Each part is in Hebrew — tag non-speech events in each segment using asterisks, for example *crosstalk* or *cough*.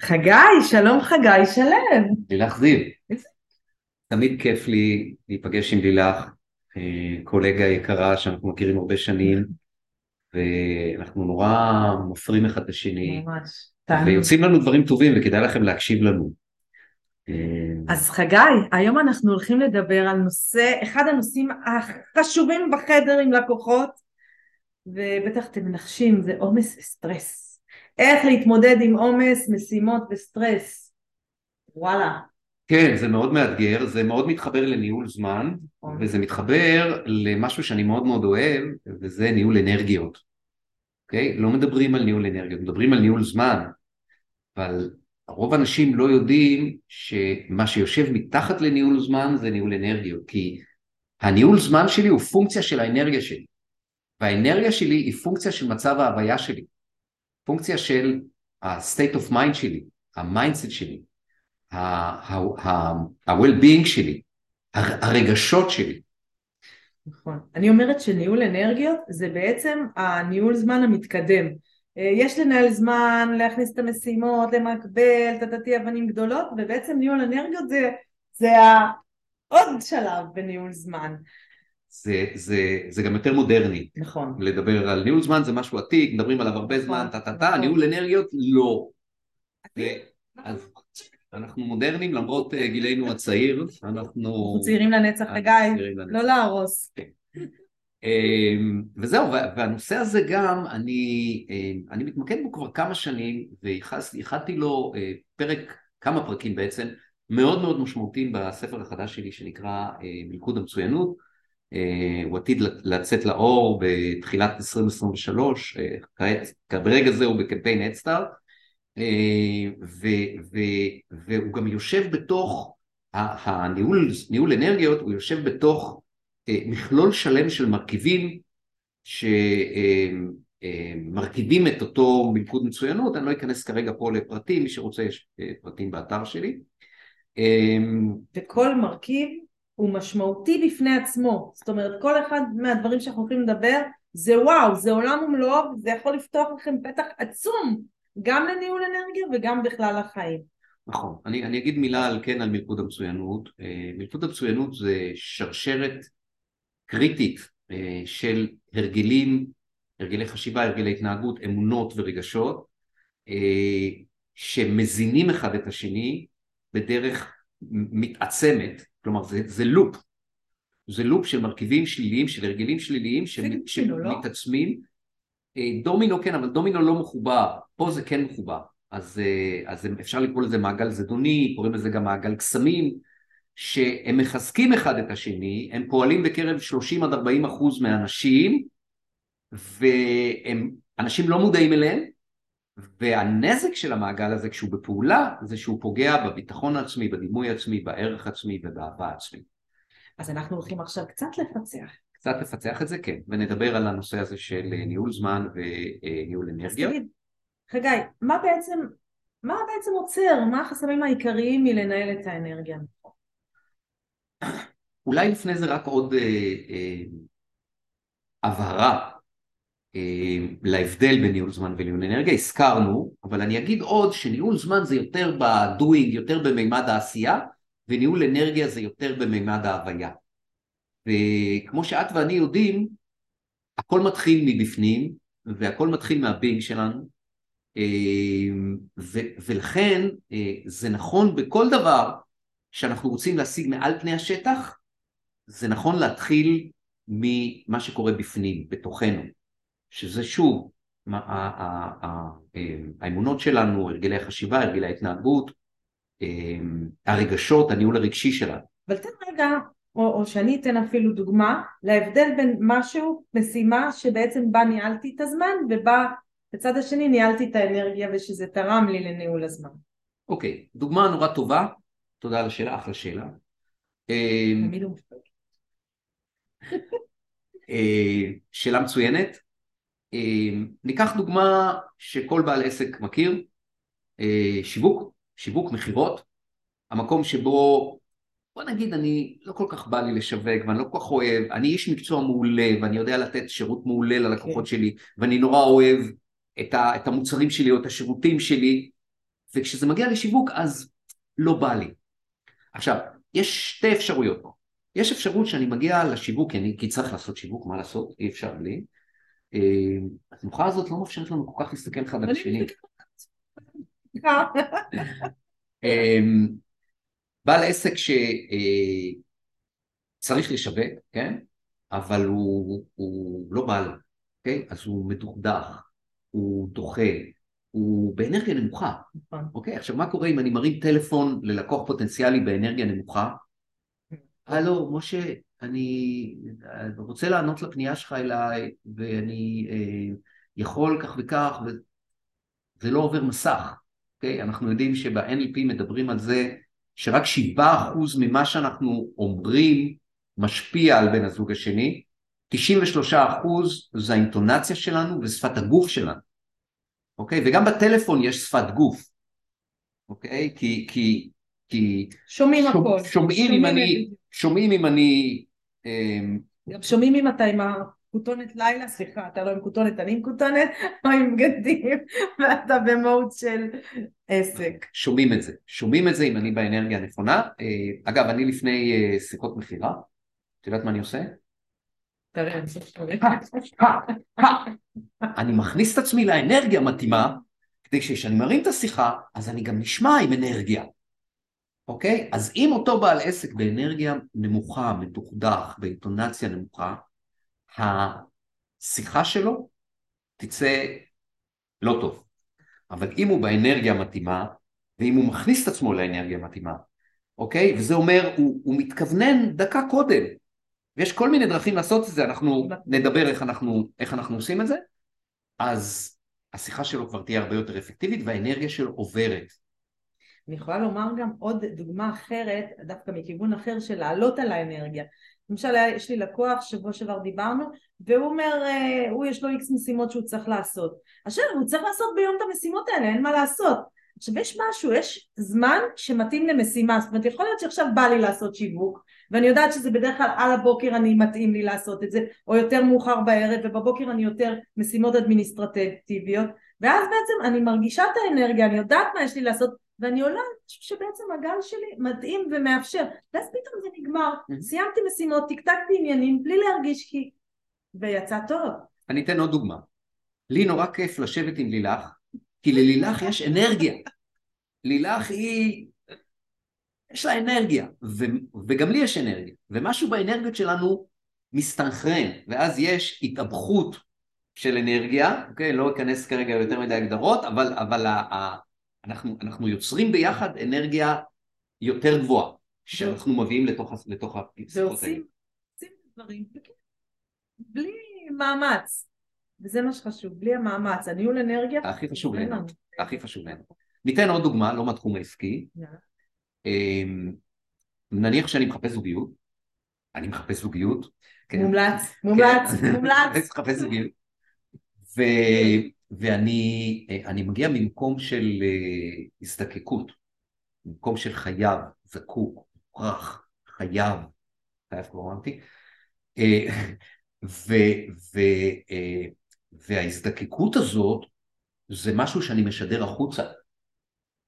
חגי, שלום חגי שלם. לילך זיו. תמיד כיף לי להיפגש עם לילך, אה, קולגה יקרה שאנחנו מכירים הרבה שנים, ואנחנו נורא מפרים אחד את השני, ממש. ויוצאים לנו דברים טובים וכדאי לכם להקשיב לנו. אה, אז חגי, היום אנחנו הולכים לדבר על נושא, אחד הנושאים החשובים בחדר עם לקוחות, ובטח אתם מנחשים, זה עומס וסטרס. איך להתמודד עם עומס, משימות וסטרס. וואלה. כן, זה מאוד מאתגר, זה מאוד מתחבר לניהול זמן, נכון. וזה מתחבר למשהו שאני מאוד מאוד אוהב, וזה ניהול אנרגיות. אוקיי? לא מדברים על ניהול אנרגיות, מדברים על ניהול זמן, אבל רוב האנשים לא יודעים שמה שיושב מתחת לניהול זמן זה ניהול אנרגיות, כי הניהול זמן שלי הוא פונקציה של האנרגיה שלי, והאנרגיה שלי היא פונקציה של מצב ההוויה שלי, פונקציה של ה-state of mind שלי, ה mindset שלי, ה-well-being שלי, הר- הרגשות שלי. נכון. אני אומרת שניהול אנרגיות זה בעצם הניהול זמן המתקדם. אה, יש לנהל זמן, להכניס את המשימות, למקבל, טטטי אבנים גדולות, ובעצם ניהול אנרגיות זה, זה ה- עוד שלב בניהול זמן. זה, זה, זה גם יותר מודרני, נכון. לדבר על ניהול זמן זה משהו עתיק, מדברים עליו הרבה נכון, זמן, טה טה טה, נכון. ניהול אנרגיות לא. ו- אז אנחנו מודרניים למרות אה, גילנו הצעיר, אנחנו... אנחנו צעירים לנצח, לנצח. לא להרוס. אמ, וזהו, וה- והנושא הזה גם, אני, אמ, אני מתמקד בו כבר כמה שנים, וייחדתי לו אה, פרק, כמה פרקים בעצם, מאוד מאוד משמעותיים בספר החדש שלי שנקרא אה, מלכוד המצוינות. אה, הוא עתיד לצאת לאור בתחילת 2023, אה, כעת, ברגע זה הוא בקמפיין הדסטארט, והוא גם יושב בתוך, הניהול ניהול אנרגיות, הוא יושב בתוך אה, מכלול שלם של מרכיבים שמרכיבים את אותו מלכוד מצוינות, אני לא אכנס כרגע פה לפרטים, מי שרוצה יש אה, פרטים באתר שלי. אה, וכל מרכיב הוא משמעותי בפני עצמו. זאת אומרת, כל אחד מהדברים שאנחנו הולכים לדבר זה וואו, זה עולם ומלואו, זה יכול לפתוח לכם פתח עצום, גם לניהול אנרגיה וגם בכלל לחיים. נכון, אני, אני אגיד מילה על כן על מלכוד המצוינות. אה, מלכוד המצוינות זה שרשרת קריטית אה, של הרגלים, הרגלי חשיבה, הרגלי התנהגות, אמונות ורגשות, אה, שמזינים אחד את השני בדרך מתעצמת, כלומר זה, זה לופ, זה לופ של מרכיבים שליליים, של הרגלים שליליים זה דומינו, לא? שמתעצמים. אה, דומינו כן, אבל דומינו לא מחובר, פה זה כן מחובר. אז, אה, אז אפשר לקרוא לזה מעגל זדוני, קוראים לזה גם מעגל קסמים, שהם מחזקים אחד את השני, הם פועלים בקרב 30 עד 40 אחוז מהאנשים, והם אנשים לא מודעים אליהם, והנזק של המעגל הזה כשהוא בפעולה, זה שהוא פוגע בביטחון העצמי, בדימוי העצמי, בערך עצמי ובאהבה עצמי. אז אנחנו הולכים עכשיו קצת לפצח. קצת לפצח את זה, כן, ונדבר על הנושא הזה של אה, ניהול זמן וניהול אז אנרגיה. תגיד, חגי, מה בעצם, מה בעצם עוצר? מה החסמים העיקריים מלנהל את האנרגיה? אולי לפני זה רק עוד אה, אה, הבהרה אה, להבדל בין ניהול זמן וניהול אנרגיה, הזכרנו, אבל אני אגיד עוד שניהול זמן זה יותר בדואינג, יותר במימד העשייה, וניהול אנרגיה זה יותר במימד ההוויה. וכמו שאת ואני יודעים, הכל מתחיל מבפנים, והכל מתחיל מהבינג שלנו, אה, ו- ולכן אה, זה נכון בכל דבר שאנחנו רוצים להשיג מעל פני השטח, זה נכון להתחיל ממה שקורה בפנים, בתוכנו, שזה שוב, אה, האמונות שלנו, הרגלי החשיבה, הרגלי ההתנהגות, אה, הרגשות, הניהול הרגשי שלנו. אבל תן רגע, או, או שאני אתן אפילו דוגמה, להבדל בין משהו, משימה שבעצם בה ניהלתי את הזמן, ובה בצד השני ניהלתי את האנרגיה ושזה תרם לי לניהול הזמן. אוקיי, דוגמה נורא טובה, תודה על השאלה, אחלה שאלה. מפתק. אה, שאלה מצוינת. אה, ניקח דוגמה שכל בעל עסק מכיר, אה, שיווק, שיווק מכירות, המקום שבו, בוא נגיד אני, לא כל כך בא לי לשווק ואני לא כל כך אוהב, אני איש מקצוע מעולה ואני יודע לתת שירות מעולה ללקוחות כן. שלי ואני נורא אוהב את, ה, את המוצרים שלי או את השירותים שלי, וכשזה מגיע לשיווק אז לא בא לי. עכשיו, יש שתי אפשרויות פה. יש אפשרות שאני מגיע לשיווק, כי אני כי צריך לעשות שיווק, מה לעשות, אי אפשר בלי. אה, התנוחה הזאת לא מאפשרת לנו כל כך להסתכל אחד על השני. אמ, בעל עסק שצריך אה, לשווק, כן? אבל הוא, הוא לא בא לו, אוקיי? אז הוא מדוכדך, הוא דוחה, הוא באנרגיה נמוכה, נכון. אוקיי? עכשיו מה קורה אם אני מרים טלפון ללקוח פוטנציאלי באנרגיה נמוכה? הלו, משה, אני רוצה לענות לפנייה שלך אליי, ואני אה, יכול כך וכך, וזה לא עובר מסך, אוקיי? אנחנו יודעים שב-NLP מדברים על זה שרק 7% ממה שאנחנו אומרים משפיע על בן הזוג השני, 93% זה האינטונציה שלנו ושפת הגוף שלנו, אוקיי? וגם בטלפון יש שפת גוף, אוקיי? כי, כי, כי שומעים שומע, הכל. שומעים אם אני, שומעים אם אני... אמ, גם שומעים אם אתה עם הכותונת לילה, סליחה, אתה לא עם כותונת, אני עם כותונת, *laughs* או עם בגדים, *laughs* ואתה במהות של עסק. שומעים את זה, שומעים את זה אם אני באנרגיה הנכונה. אה, אגב, אני לפני אה, שיחות מכירה, את יודעת מה אני עושה? *laughs* אני מכניס את עצמי לאנרגיה מתאימה, כדי שכשאני מרים את השיחה, אז אני גם נשמע עם אנרגיה. אוקיי? אז אם אותו בעל עסק באנרגיה נמוכה, מדוכדך, באינטונציה נמוכה, השיחה שלו תצא לא טוב. אבל אם הוא באנרגיה המתאימה, ואם הוא מכניס את עצמו לאנרגיה המתאימה, אוקיי? וזה אומר, הוא, הוא מתכוונן דקה קודם. ויש כל מיני דרכים לעשות את זה, אנחנו נדבר איך אנחנו, איך אנחנו עושים את זה, אז השיחה שלו כבר תהיה הרבה יותר אפקטיבית והאנרגיה שלו עוברת. אני יכולה לומר גם עוד דוגמה אחרת, דווקא מכיוון אחר של לעלות על האנרגיה. למשל יש לי לקוח, שבוע שעבר דיברנו, והוא אומר, אה, הוא יש לו איקס משימות שהוא צריך לעשות. עכשיו הוא צריך לעשות ביום את המשימות האלה, אין מה לעשות. עכשיו יש משהו, יש זמן שמתאים למשימה, זאת אומרת יכול להיות שעכשיו בא לי לעשות שיווק, ואני יודעת שזה בדרך כלל על הבוקר אני מתאים לי לעשות את זה, או יותר מאוחר בערב, ובבוקר אני יותר משימות אדמיניסטרטיביות, ואז בעצם אני מרגישה את האנרגיה, אני יודעת מה יש לי לעשות, ואני עולה, אני חושבת שבעצם הגל שלי מתאים ומאפשר, ואז פתאום זה נגמר, mm-hmm. סיימתי משימות, טקטקתי עניינים, בלי להרגיש כי... ויצא טוב. אני אתן עוד דוגמה. לי נורא כיף לשבת עם לילך, כי ללילך יש אנרגיה. לילך היא... יש לה אנרגיה, ו... וגם לי יש אנרגיה, ומשהו באנרגיות שלנו מסתנכרן, ואז יש התאבכות של אנרגיה, אוקיי? לא אכנס כרגע יותר מדי הגדרות, אבל, אבל ה... אנחנו, אנחנו יוצרים ביחד אנרגיה יותר גבוהה, שאנחנו מביאים לתוך, לתוך השיחות האלה. ועושים דברים בלי מאמץ, וזה מה שחשוב, בלי המאמץ, הניהול אנרגיה. הכי חשוב לנו, הכי חשוב לנו. ניתן עוד דוגמה, לא מהתחום העסקי. אמ, נניח שאני מחפש זוגיות, אני מחפש זוגיות. כן. מומלץ, מומלץ, כן. מומלץ. *laughs* מחפש זוגיות. ואני מגיע ממקום של אה, הזדקקות, ממקום של חייב, זקוק, מוכרח, חייב, חייב כבר אמרתי, אה, אה, וההזדקקות הזאת זה משהו שאני משדר החוצה,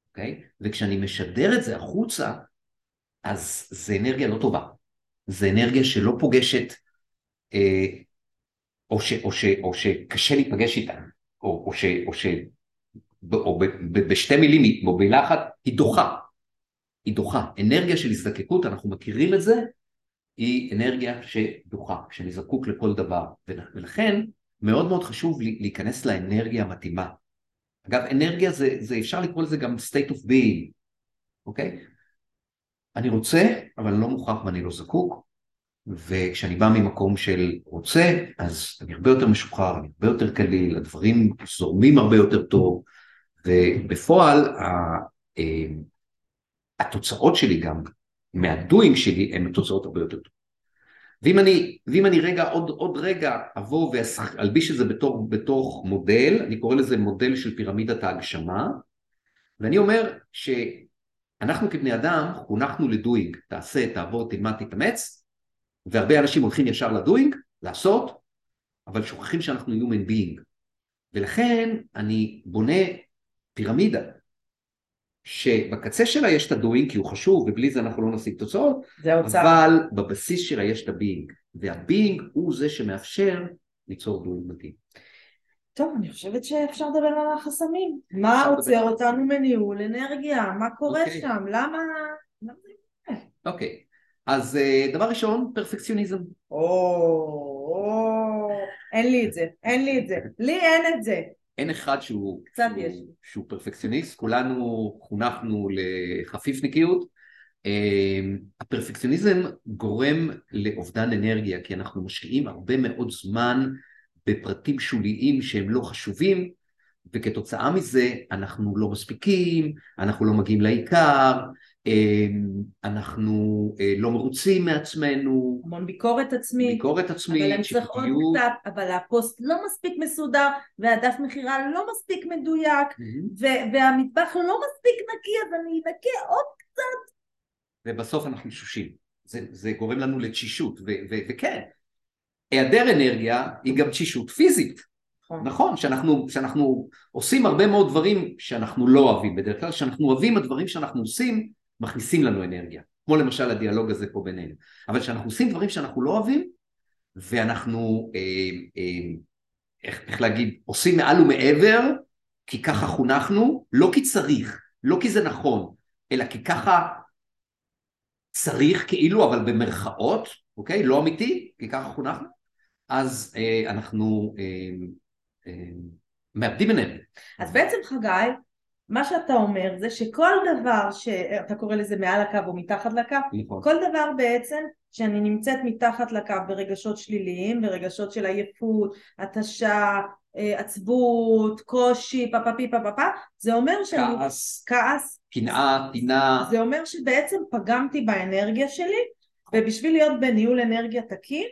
אוקיי? וכשאני משדר את זה החוצה, אז זה אנרגיה לא טובה, זה אנרגיה שלא פוגשת, או, ש, או, ש, או שקשה להיפגש איתה. או, או, ש, או, ש, או ב, ב, בשתי מילים, או במילה אחת, היא דוחה. היא דוחה. אנרגיה של הזדקקות, אנחנו מכירים את זה, היא אנרגיה שדוחה, שאני זקוק לכל דבר. ולכן מאוד מאוד חשוב להיכנס לאנרגיה המתאימה. אגב, אנרגיה זה, זה אפשר לקרוא לזה גם state of being, אוקיי? אני רוצה, אבל אני לא מוכרח ואני לא זקוק, וכשאני בא ממקום של רוצה, אז אני הרבה יותר משוחרר, אני הרבה יותר קליל, הדברים זורמים הרבה יותר טוב, ובפועל אה, התוצאות שלי גם, מהדוינג שלי, הן תוצאות הרבה יותר טובות. ואם אני, ואם אני רגע, עוד, עוד רגע אבוא ואלביש את זה בתור, בתוך מודל, אני קורא לזה מודל של פירמידת ההגשמה, ואני אומר שאנחנו כבני אדם חונכנו לדוינג, תעשה, תעבוד, תלמד, תתאמץ, והרבה אנשים הולכים ישר ל doing, לעשות, אבל שוכחים שאנחנו human being. ולכן אני בונה פירמידה, שבקצה שלה יש את ה doing כי הוא חשוב ובלי זה אנחנו לא נשיג תוצאות. אבל בבסיס שלה יש את ה being, וה being הוא זה שמאפשר ליצור doing מתאים. טוב, אני חושבת שאפשר לדבר על החסמים. מה עוצר. אותנו מניהול אנרגיה? מה קורה אוקיי. שם? למה... אוקיי, אז אה, דבר ראשון, פרפקציוניזם. או, או, אין לי את זה, אין לי את זה. לי אין את זה. אין אחד שהוא, קצת יש. שהוא פרפקציוניסט, כולנו חונכנו לחפיפניקיות. אה, הפרפקציוניזם גורם לאובדן אנרגיה, כי אנחנו משקיעים הרבה מאוד זמן בפרטים שוליים שהם לא חשובים, וכתוצאה מזה אנחנו לא מספיקים, אנחנו לא מגיעים לעיקר, אנחנו אה, לא מרוצים מעצמנו, המון ביקורת עצמית. ביקורת אבל עצמית, אני צריך עוד. קצת, אבל הפוסט לא מספיק מסודר, והדף מכירה לא מספיק מדויק. ו- והמטבח לא מספיק נקי, אז אני אנקה עוד ובסוף אנחנו תשושים. זה, זה גורם לנו לתשישות, וכן, היעדר אנרגיה היא גם תשישות פיזית, נכון. נכון, שאנחנו, שאנחנו עושים הרבה מאוד דברים שאנחנו לא אוהבים בדרך כלל, שאנחנו אוהבים הדברים שאנחנו עושים מכניסים לנו אנרגיה, כמו למשל הדיאלוג הזה פה בינינו, אבל כשאנחנו עושים דברים שאנחנו לא אוהבים ואנחנו, אה, אה, איך, איך להגיד, עושים מעל ומעבר כי ככה חונכנו, לא כי צריך, לא כי זה נכון, אלא כי ככה צריך כאילו, אבל במרכאות, אוקיי? לא אמיתי, כי ככה חונכנו, אז אה, אנחנו אה, אה, מאבדים אנרגיה. אז בעצם חגי, מה שאתה אומר זה שכל דבר שאתה קורא לזה מעל הקו או מתחת לקו, נכון. כל דבר בעצם שאני נמצאת מתחת לקו ברגשות שליליים, ברגשות של עייפות, התשה, אה, עצבות, קושי, פה פה פי פה פה פה, זה אומר שאני... כעס, כעס, קנאה, טינה, זה אומר שבעצם פגמתי באנרגיה שלי, ובשביל להיות בניהול אנרגיה תקין,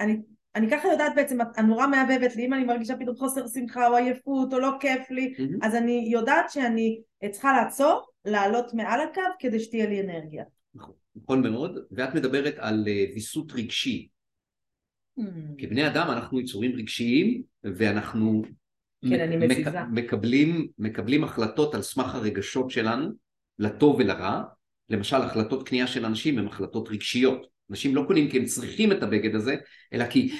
אני, אני ככה יודעת בעצם, הנורה מהבהבת לי, אם אני מרגישה פתאום חוסר שמחה או עייפות או לא כיף לי, מהמם. אז אני יודעת שאני צריכה לעצור, לעלות מעל הקו כדי שתהיה לי אנרגיה. נכון מאוד, ואת מדברת על אה, ויסות רגשי. כבני אדם אנחנו יצורים רגשיים, ואנחנו כן, מק- מזיזה. מקבלים, מקבלים החלטות על סמך הרגשות שלנו, לטוב ולרע. למשל, החלטות קנייה של אנשים הן החלטות רגשיות. אנשים לא קונים כי הם צריכים את הבגד הזה, אלא כי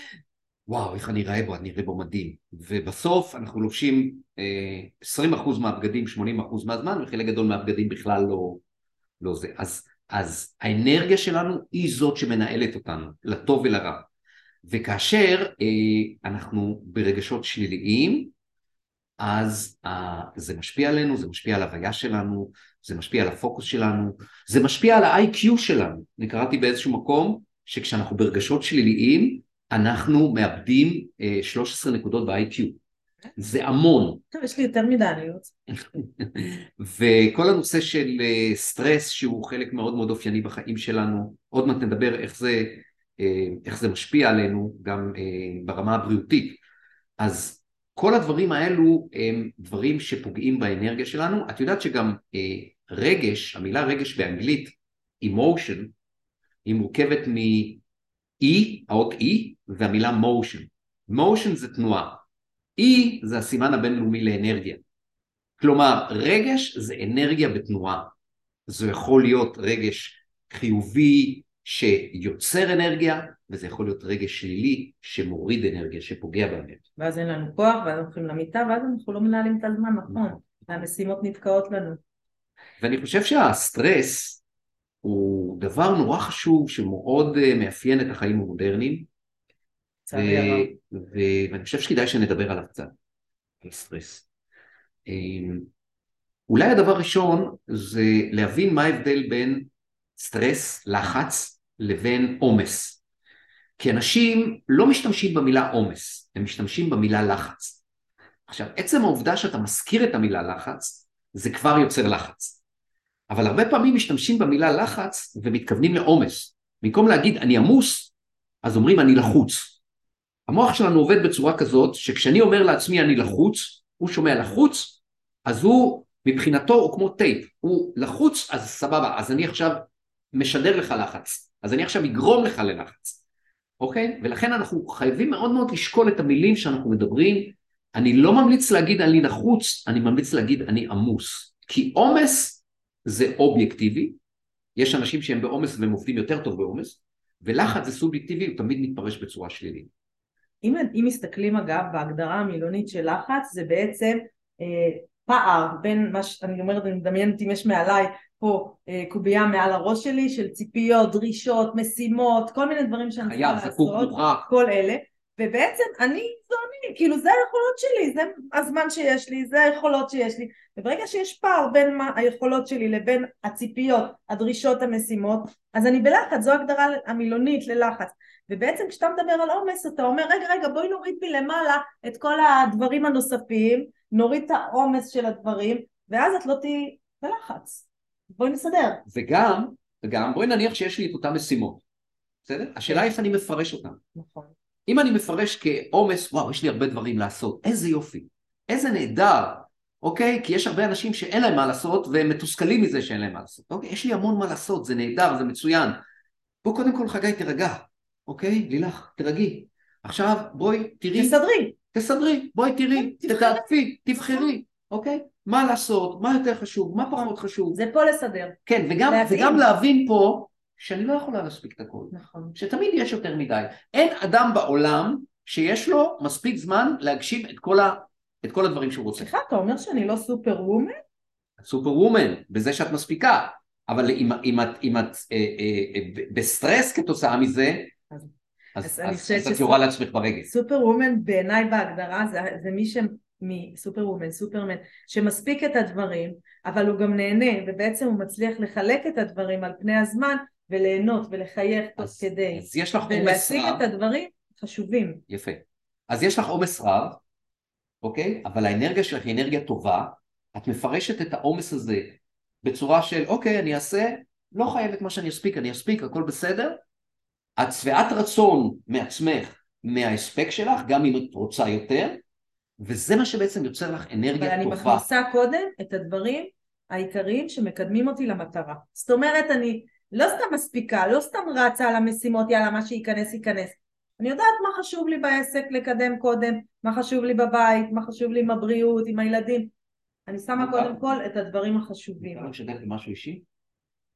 וואו, איך אני אראה בו, אני אראה בו מדהים. ובסוף אנחנו לובשים אה, 20% מהבגדים 80% מהזמן, וחלק גדול מהבגדים בכלל לא, לא זה. אז, אז האנרגיה שלנו היא זאת שמנהלת אותנו, לטוב ולרע. וכאשר אה, אנחנו ברגשות שליליים, אז אה, זה משפיע עלינו, זה משפיע על הוויה שלנו, זה משפיע על הפוקוס שלנו, זה משפיע על ה-IQ שלנו. אני קראתי באיזשהו מקום שכשאנחנו ברגשות שליליים, אנחנו מאבדים אה, 13 נקודות ב-IQ. זה המון. טוב, יש לי יותר מדי עניות. *laughs* וכל הנושא של אה, סטרס שהוא חלק מאוד מאוד אופייני בחיים שלנו, עוד מעט נדבר איך זה, איך זה משפיע עלינו גם ברמה הבריאותית. אז כל הדברים האלו הם דברים שפוגעים באנרגיה שלנו. את יודעת שגם אה, רגש, המילה רגש באנגלית, emotion, היא מורכבת מ-E, האות E, והמילה motion. motion זה תנועה. E זה הסימן הבינלאומי לאנרגיה. כלומר, רגש זה אנרגיה בתנועה. זה יכול להיות רגש חיובי שיוצר אנרגיה, וזה יכול להיות רגש שלילי שמוריד אנרגיה, שפוגע באנרגיה. ואז אין לנו כוח, ואז הולכים למיטה, ואז אנחנו לא מנהלים את הזמן נכון. והמשימות נתקעות לנו. ואני חושב שהסטרס הוא דבר נורא חשוב שמאוד אה, מאפיין את החיים המודרניים. ו- ו- ואני חושב שכדאי שנדבר עליו קצת, על סטרס. אמ, אולי הדבר הראשון זה להבין מה ההבדל בין סטרס, לחץ, לבין עומס. כי אנשים לא משתמשים במילה עומס, הם משתמשים במילה לחץ. עכשיו, עצם העובדה שאתה מזכיר את המילה לחץ, זה כבר יוצר לחץ. אבל הרבה פעמים משתמשים במילה לחץ ומתכוונים לעומס. במקום להגיד אני עמוס, אז אומרים אני לחוץ. המוח שלנו עובד בצורה כזאת שכשאני אומר לעצמי אני לחוץ, הוא שומע לחוץ, אז הוא מבחינתו הוא כמו טייפ, הוא לחוץ אז סבבה, אז אני עכשיו משדר לך לחץ, אז אני עכשיו אגרום לך ללחץ, אוקיי? ולכן אנחנו חייבים מאוד מאוד לשקול את המילים שאנחנו מדברים, אני לא ממליץ להגיד אני לחוץ, אני ממליץ להגיד אני עמוס, כי עומס זה אובייקטיבי, יש אנשים שהם בעומס והם עובדים יותר טוב בעומס, ולחץ זה סובייקטיבי, הוא תמיד מתפרש בצורה שלילית. אם, אם מסתכלים אגב בהגדרה המילונית של לחץ זה בעצם אה, פער בין מה שאני אומרת אני מדמיינת אם יש מעליי פה אה, קובייה מעל הראש שלי של ציפיות, דרישות, משימות, כל מיני דברים שאני צריכה לעשות, כל אלה. ובעצם אני זו אני, כאילו זה היכולות שלי, זה הזמן שיש לי, זה היכולות שיש לי. וברגע שיש פער בין מה, היכולות שלי לבין הציפיות, הדרישות, המשימות אז אני בלחץ, זו הגדרה המילונית ללחץ. ובעצם כשאתה מדבר על עומס אתה אומר רגע רגע בואי נוריד מלמעלה את כל הדברים הנוספים נוריד את העומס של הדברים ואז את לא תהיי בלחץ בואי נסדר וגם, וגם בואי נניח שיש לי את אותן משימות בסדר? השאלה איך אני מפרש אותן נכון אם אני מפרש כעומס וואו יש לי הרבה דברים לעשות איזה יופי איזה נהדר אוקיי? כי יש הרבה אנשים שאין להם מה לעשות והם מתוסכלים מזה שאין להם מה לעשות אוקיי? יש לי המון מה לעשות זה נהדר זה מצוין בוא קודם כל חגי תירגע אוקיי? לילך, תרגי. עכשיו בואי תראי. תסדרי. תסדרי, בואי תראי, תתעדפי, תבחרי, אוקיי? מה לעשות, מה יותר חשוב, מה פחות חשוב. זה פה לסדר. כן, וגם, וגם להבין פה שאני לא יכולה להספיק את הכל. נכון. שתמיד יש יותר מדי. אין אדם בעולם שיש לו מספיק זמן להגשים את כל, ה, את כל הדברים שהוא רוצה. סליחה, אתה אומר שאני לא סופר וומן? סופר וומן, בזה שאת מספיקה. אבל אם, אם את, אם את אה, אה, אה, בסטרס כתוצאה מזה, אז, אז, אז, אז את יורה לעצמך ברגל. super woman בעיניי בהגדרה זה, זה מי ש... מ super woman, סופרמן, שמספיק את הדברים, אבל הוא גם נהנה, ובעצם הוא מצליח לחלק את הדברים על פני הזמן, וליהנות ולחייך תוך כדי. אז יש לך עומס רב. ולהשיג את הדברים חשובים. יפה. אז יש לך עומס רב, אוקיי? אבל האנרגיה שלך היא אנרגיה טובה, את מפרשת את העומס הזה בצורה של אוקיי, אני אעשה, לא חייבת מה שאני אספיק, אני אספיק, הכל בסדר, את שבעת רצון מעצמך, מההספק שלך, גם אם את רוצה יותר, וזה מה שבעצם יוצר לך אנרגיה טובה. אבל אני מכניסה קודם את הדברים העיקריים שמקדמים אותי למטרה. זאת אומרת, אני לא סתם מספיקה, לא סתם רצה על המשימות, יאללה, מה שייכנס ייכנס. אני יודעת מה חשוב לי בעסק לקדם קודם, מה חשוב לי בבית, מה חשוב לי עם הבריאות, עם הילדים. אני שמה קודם כל את הדברים החשובים. אפשר לשתף במשהו אישי?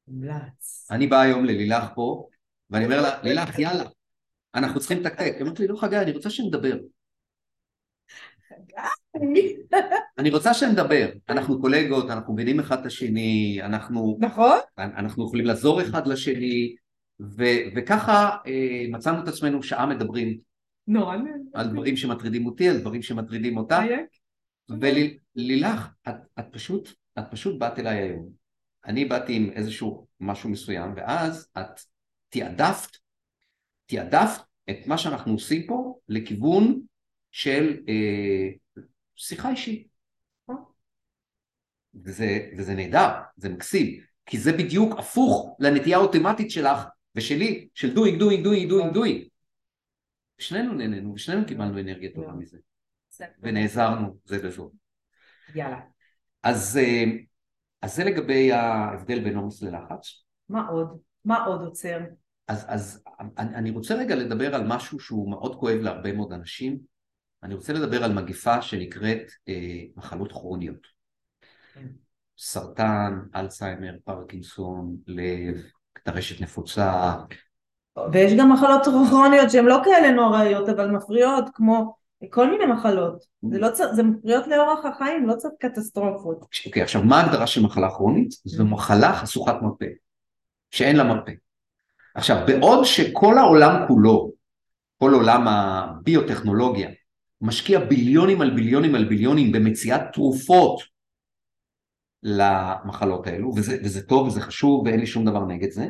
מומלץ. אני בא היום ללילך פה, ואני אומר לה, לילך, יאללה, אנחנו צריכים לתקתק. היא אומרת לי, לא חגי, אני רוצה שנדבר. *laughs* אני רוצה שנדבר, אנחנו קולגות, אנחנו מבינים אחד את השני, אנחנו... נכון. אנחנו יכולים לעזור אחד לשני, וככה אה, מצאנו את עצמנו שעה מדברים. נורא על דברים שמטרידים אותי, על דברים שמטרידים אותה. ולילך, את, את פשוט, את פשוט באת אליי היום. אני באתי עם איזשהו משהו מסוים, ואז את תעדפת, תעדפת את מה שאנחנו עושים פה לכיוון של אה, שיחה אישית. וזה, וזה נהדר, זה מקסים, כי זה בדיוק הפוך לנטייה האוטומטית שלך ושלי, של doing, doing, doing, doing, doing. שנינו נהנינו ושנינו קיבלנו אנרגיה טובה מזה. ונעזרנו זה בזו. יאללה. אז, אה, אז זה לגבי ההבדל בין עומס ללחץ. מה עוד? מה עוד עוצר? אז, אז אני רוצה רגע לדבר על משהו שהוא מאוד כואב להרבה מאוד אנשים. אני רוצה לדבר על מגיפה שנקראת אה, מחלות כרוניות. כן. סרטן, אלצהיימר, פרקינסון, לב, טרשת נפוצה. ויש גם מחלות כרוניות שהן לא כאלה נוראיות אבל מפריעות כמו כל מיני מחלות, זה, לא צר, זה מפריעות לאורח החיים, לא צריך קטסטרופות. אוקיי, okay, עכשיו מה ההגדרה של מחלה כרונית? זו מחלה חשוכת מרפא, שאין לה מרפא. עכשיו, בעוד שכל העולם כולו, כל עולם הביוטכנולוגיה, משקיע ביליונים על ביליונים על ביליונים במציאת תרופות למחלות האלו, וזה, וזה טוב וזה חשוב ואין לי שום דבר נגד זה,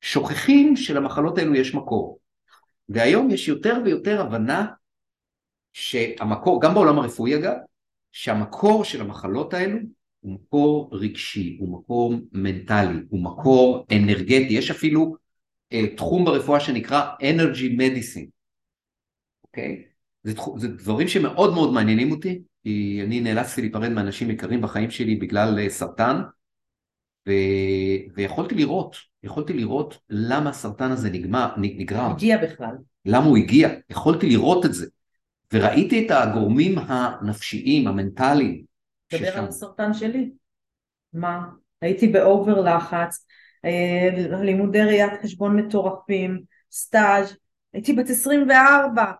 שוכחים שלמחלות האלו יש מקור. והיום יש יותר ויותר הבנה שהמקור, גם בעולם הרפואי אגב, שהמקור של המחלות האלו הוא מקור רגשי, הוא מקור מנטלי, הוא מקור אנרגטי, יש אפילו אה, תחום ברפואה שנקרא Energy Medicine, אוקיי? זה, זה דברים שמאוד מאוד מעניינים אותי, כי אני נאלצתי להיפרד מאנשים יקרים בחיים שלי בגלל אה, סרטן, ו... ויכולתי לראות, יכולתי לראות למה הסרטן הזה נגמר, נגרם. הגיע בכלל. למה הוא הגיע, יכולתי לראות את זה. וראיתי את הגורמים הנפשיים, המנטליים. דבר על הסרטן שלי. מה? הייתי באובר לחץ, אה, לימודי ראיית חשבון מטורפים, סטאז', הייתי בת 24,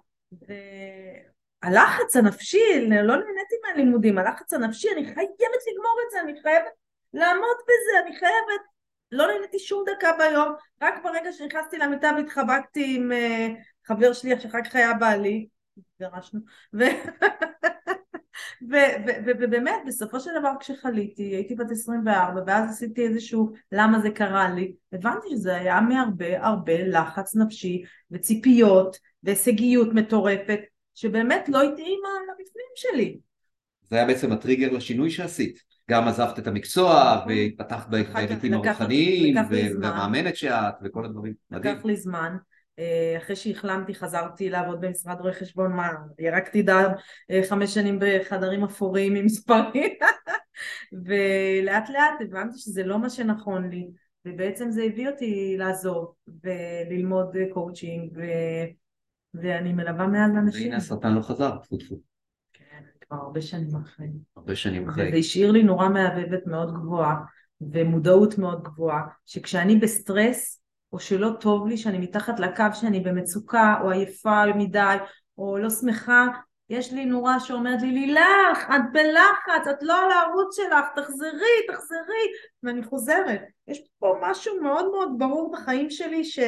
והלחץ הנפשי, לא נהניתי מהלימודים, הלחץ הנפשי, אני חייבת לגמור את זה, אני חייבת לעמוד בזה, אני חייבת, לא נהניתי שום דקה ביום, רק ברגע שנכנסתי למיטה והתחבקתי עם uh, חבר שלי, שאחר כך היה בעלי, התגרשנו, *laughs* ובאמת בסופו של דבר כשחליתי הייתי בת 24 ואז עשיתי איזשהו למה זה קרה לי הבנתי שזה היה מהרבה הרבה לחץ נפשי וציפיות והישגיות מטורפת שבאמת לא התאימה לבפנים שלי. זה היה בעצם הטריגר לשינוי שעשית גם עזבת את המקצוע נכון. והתפתחת בהיבטים הרוחניים והמאמנת שאת וכל הדברים. לקח לי זמן אחרי שהחלמתי חזרתי לעבוד במשרד רואי חשבון, מה, ירקתי דם אה, חמש שנים בחדרים אפורים עם מספרים *laughs* ולאט לאט הבנתי שזה לא מה שנכון לי ובעצם זה הביא אותי לעזוב וללמוד קואוצ'ינג ו... ואני מלווה מאז אנשים. והנה הסרטן לא חזר, טפו טפו. כן, כבר הרבה שנים אחרי. הרבה שנים אחרי. וזה השאיר לי נורה מהבהבת מאוד גבוהה ומודעות מאוד גבוהה, שכשאני בסטרס או שלא טוב לי, שאני מתחת לקו, שאני במצוקה, או עייפה מדי, או לא שמחה, יש לי נורה שאומרת לי, לילך, את בלחץ, את לא על הערוץ שלך, תחזרי, תחזרי, ואני חוזרת. יש פה משהו מאוד מאוד ברור בחיים שלי ש...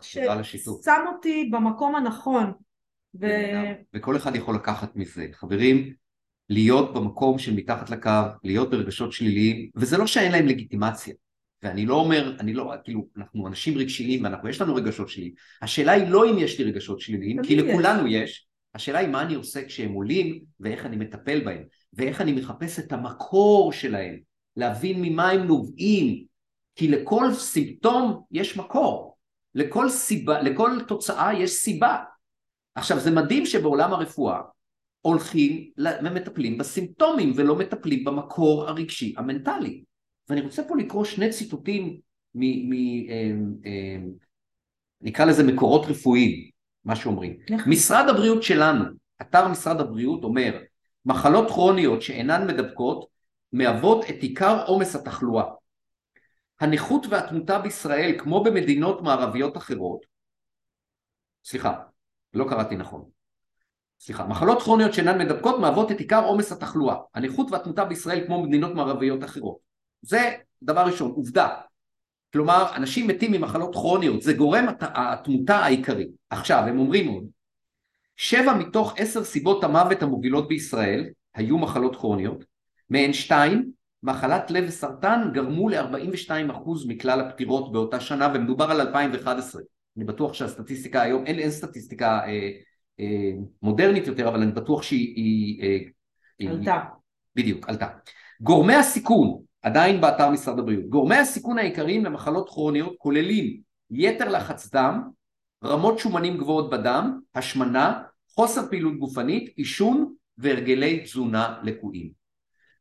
ששם אותי במקום הנכון. ו... וכל אחד יכול לקחת מזה. חברים, להיות במקום של מתחת לקו, להיות ברגשות שליליים, וזה לא שאין להם לגיטימציה. ואני לא אומר, אני לא, כאילו, אנחנו אנשים רגשיים ואנחנו, יש לנו רגשות שליליים. השאלה היא לא אם יש לי רגשות שליליים, כי לכולנו יש. השאלה היא מה אני עושה כשהם עולים ואיך אני מטפל בהם, ואיך אני מחפש את המקור שלהם, להבין ממה הם נובעים, כי לכל סימפטום יש מקור, לכל סיבה, לכל תוצאה יש סיבה. עכשיו זה מדהים שבעולם הרפואה הולכים ומטפלים בסימפטומים ולא מטפלים במקור הרגשי המנטלי. ואני רוצה פה לקרוא שני ציטוטים מ... מ אמ, אמ, נקרא לזה מקורות רפואיים, מה שאומרים. משרד הבריאות שלנו, אתר משרד הבריאות אומר, מחלות כרוניות שאינן מדבקות מהוות את עיקר עומס התחלואה. הנכות והתמותה בישראל, כמו במדינות מערביות אחרות, סליחה, לא קראתי נכון. סליחה, מחלות כרוניות שאינן מדבקות מהוות את עיקר עומס התחלואה. הנכות והתמותה בישראל כמו במדינות מערביות אחרות. זה דבר ראשון, עובדה. כלומר, אנשים מתים ממחלות כרוניות, זה גורם התמותה העיקרי. עכשיו, הם אומרים עוד, שבע מתוך עשר סיבות המוות המובילות בישראל היו מחלות כרוניות, מהן שתיים, מחלת לב וסרטן גרמו ל-42% מכלל הפטירות באותה שנה, ומדובר על 2011. אני בטוח שהסטטיסטיקה היום, אין, אין סטטיסטיקה אה, אה, מודרנית יותר, אבל אני בטוח שהיא... היא, עלתה. היא, בדיוק, עלתה. גורמי הסיכון עדיין באתר משרד הבריאות. גורמי הסיכון העיקריים למחלות כרוניות כוללים יתר לחץ דם, רמות שומנים גבוהות בדם, השמנה, חוסר פעילות גופנית, עישון והרגלי תזונה לקויים.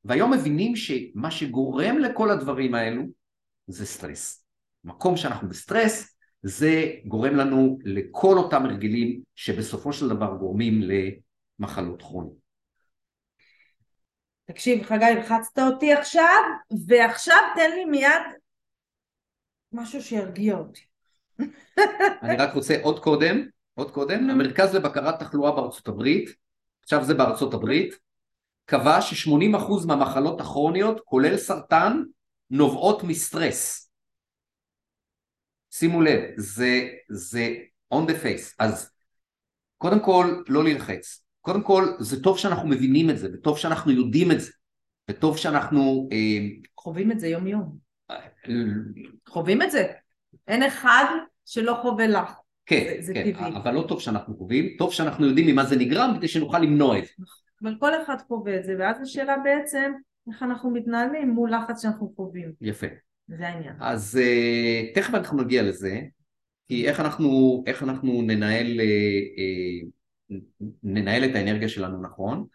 והיום מבינים שמה שגורם לכל הדברים האלו זה סטרס. מקום שאנחנו בסטרס זה גורם לנו לכל אותם הרגלים שבסופו של דבר גורמים למחלות כרוניות. תקשיב חגי, לחצת אותי עכשיו, ועכשיו תן לי מיד משהו שירגיע אותי. *laughs* אני רק רוצה עוד קודם, עוד קודם, המרכז לבקרת תחלואה בארצות הברית, עכשיו זה בארצות הברית, קבע ש-80% מהמחלות הכרוניות, כולל סרטן, נובעות מסטרס. שימו לב, זה, זה on the face, אז קודם כל לא ללחץ, קודם כל זה טוב שאנחנו מבינים את זה, וטוב שאנחנו יודעים את זה, וטוב שאנחנו... אה, חווים את זה יום יום. חווים את זה. אין אחד שלא חווה לך. כן, זה, זה כן, טבעי. אבל לא טוב שאנחנו חווים, טוב שאנחנו יודעים ממה זה נגרם כדי שנוכל למנוע את זה. אבל כל אחד חווה את זה, ואז השאלה בעצם איך אנחנו מתנהלים מול לחץ שאנחנו חווים. יפה. זה העניין. אז תכף אנחנו נגיע לזה, כי איך אנחנו, איך אנחנו ננהל ננהל את האנרגיה שלנו נכון,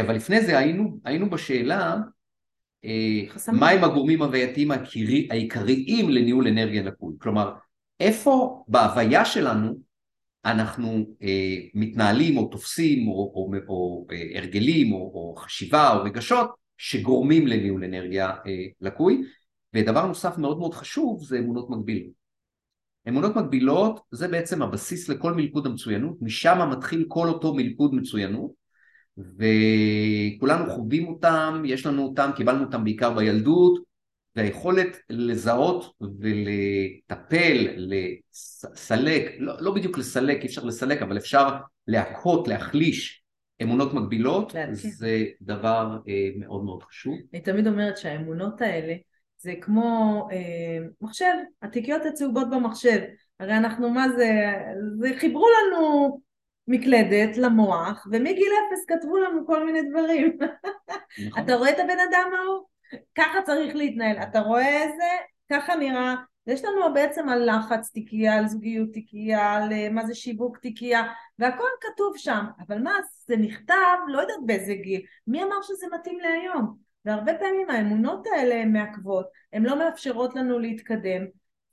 אבל לפני זה היינו, היינו בשאלה אה, מהם הגורמים ההווייתיים העיקריים לניהול אנרגיה לקוי, כלומר איפה בהוויה שלנו אנחנו אה, מתנהלים או תופסים או, או, או או אה, הרגלים או, או חשיבה או רגשות שגורמים לניהול אנרגיה לקוי. ודבר נוסף מאוד מאוד חשוב זה אמונות מקבילות. אמונות מקבילות זה בעצם הבסיס לכל מלכוד המצוינות, משם מתחיל כל אותו מלכוד מצוינות וכולנו חווים אותם, יש לנו אותם, קיבלנו אותם בעיקר בילדות והיכולת לזהות ולטפל, לסלק, לא, לא בדיוק לסלק, אי אפשר לסלק, אבל אפשר להכות, להחליש אמונות מקבילות, להכיר. זה דבר אה, מאוד מאוד חשוב. אני תמיד אומרת שהאמונות האלה זה כמו אה, מחשב, התיקיות הצהובות במחשב. הרי אנחנו, מה זה, זה חיברו לנו מקלדת למוח, ומגיל אפס כתבו לנו כל מיני דברים. נכון. אתה רואה את הבן אדם ההוא? ככה צריך להתנהל. אתה רואה איזה? ככה נראה. יש לנו בעצם על לחץ תיקייה, על זוגיות תיקייה, על אה, מה זה שיווק תיקייה, והכל כתוב שם. אבל מה, זה נכתב, לא יודעת באיזה גיל. מי אמר שזה מתאים להיום? והרבה פעמים האמונות האלה הן מעכבות, הן לא מאפשרות לנו להתקדם,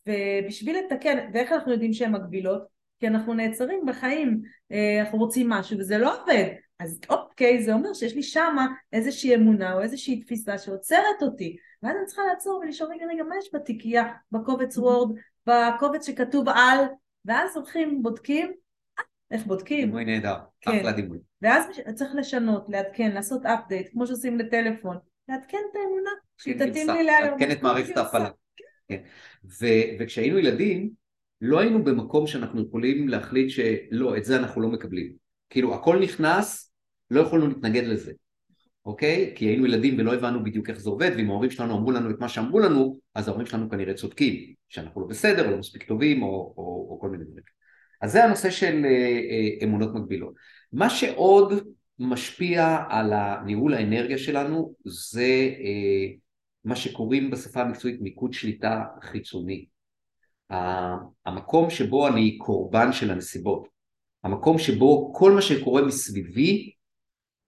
ובשביל לתקן, ואיך אנחנו יודעים שהן מגבילות? כי אנחנו נעצרים בחיים, אה, אנחנו רוצים משהו וזה לא עובד, אז אוקיי, זה אומר שיש לי שמה איזושהי אמונה או איזושהי תפיסה שעוצרת אותי, ואז אני צריכה לעצור ולשאול רגע רגע מה יש בתיקייה, בקובץ וורד, בקובץ שכתוב על, ואז הולכים, בודקים, אה, איך בודקים? דימוי נהדר, כן. אחלה דימוי. ואז צריך לשנות, לעדכן, לעשות אפדייט, כמו שעושים לטלפון, לעדכן את האמונה, שהיא תתאים לי להיום. לעדכן את מערכת ההפעלה. כן. וכשהיינו ילדים, לא היינו במקום שאנחנו יכולים להחליט שלא, את זה אנחנו לא מקבלים. כאילו, הכל נכנס, לא יכולנו להתנגד לזה, אוקיי? כי היינו ילדים ולא הבנו בדיוק איך זה עובד, ואם ההורים שלנו אמרו לנו את מה שאמרו לנו, אז ההורים שלנו כנראה צודקים, שאנחנו לא בסדר, או לא מספיק טובים, או, או, או כל מיני דברים. אז זה הנושא של אה, אה, אמונות מקבילות. מה שעוד משפיע על הניהול האנרגיה שלנו זה אה, מה שקוראים בשפה המקצועית מיקוד שליטה חיצוני. המקום שבו אני קורבן של הנסיבות, המקום שבו כל מה שקורה מסביבי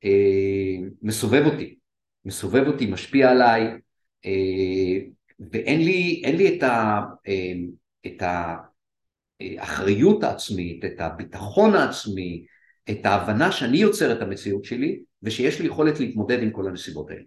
אה, מסובב אותי, מסובב אותי, משפיע עליי, אה, ואין לי, לי את, ה, אה, את האחריות העצמית, את הביטחון העצמי, את ההבנה שאני יוצר את המציאות שלי ושיש לי יכולת להתמודד עם כל הנסיבות האלה.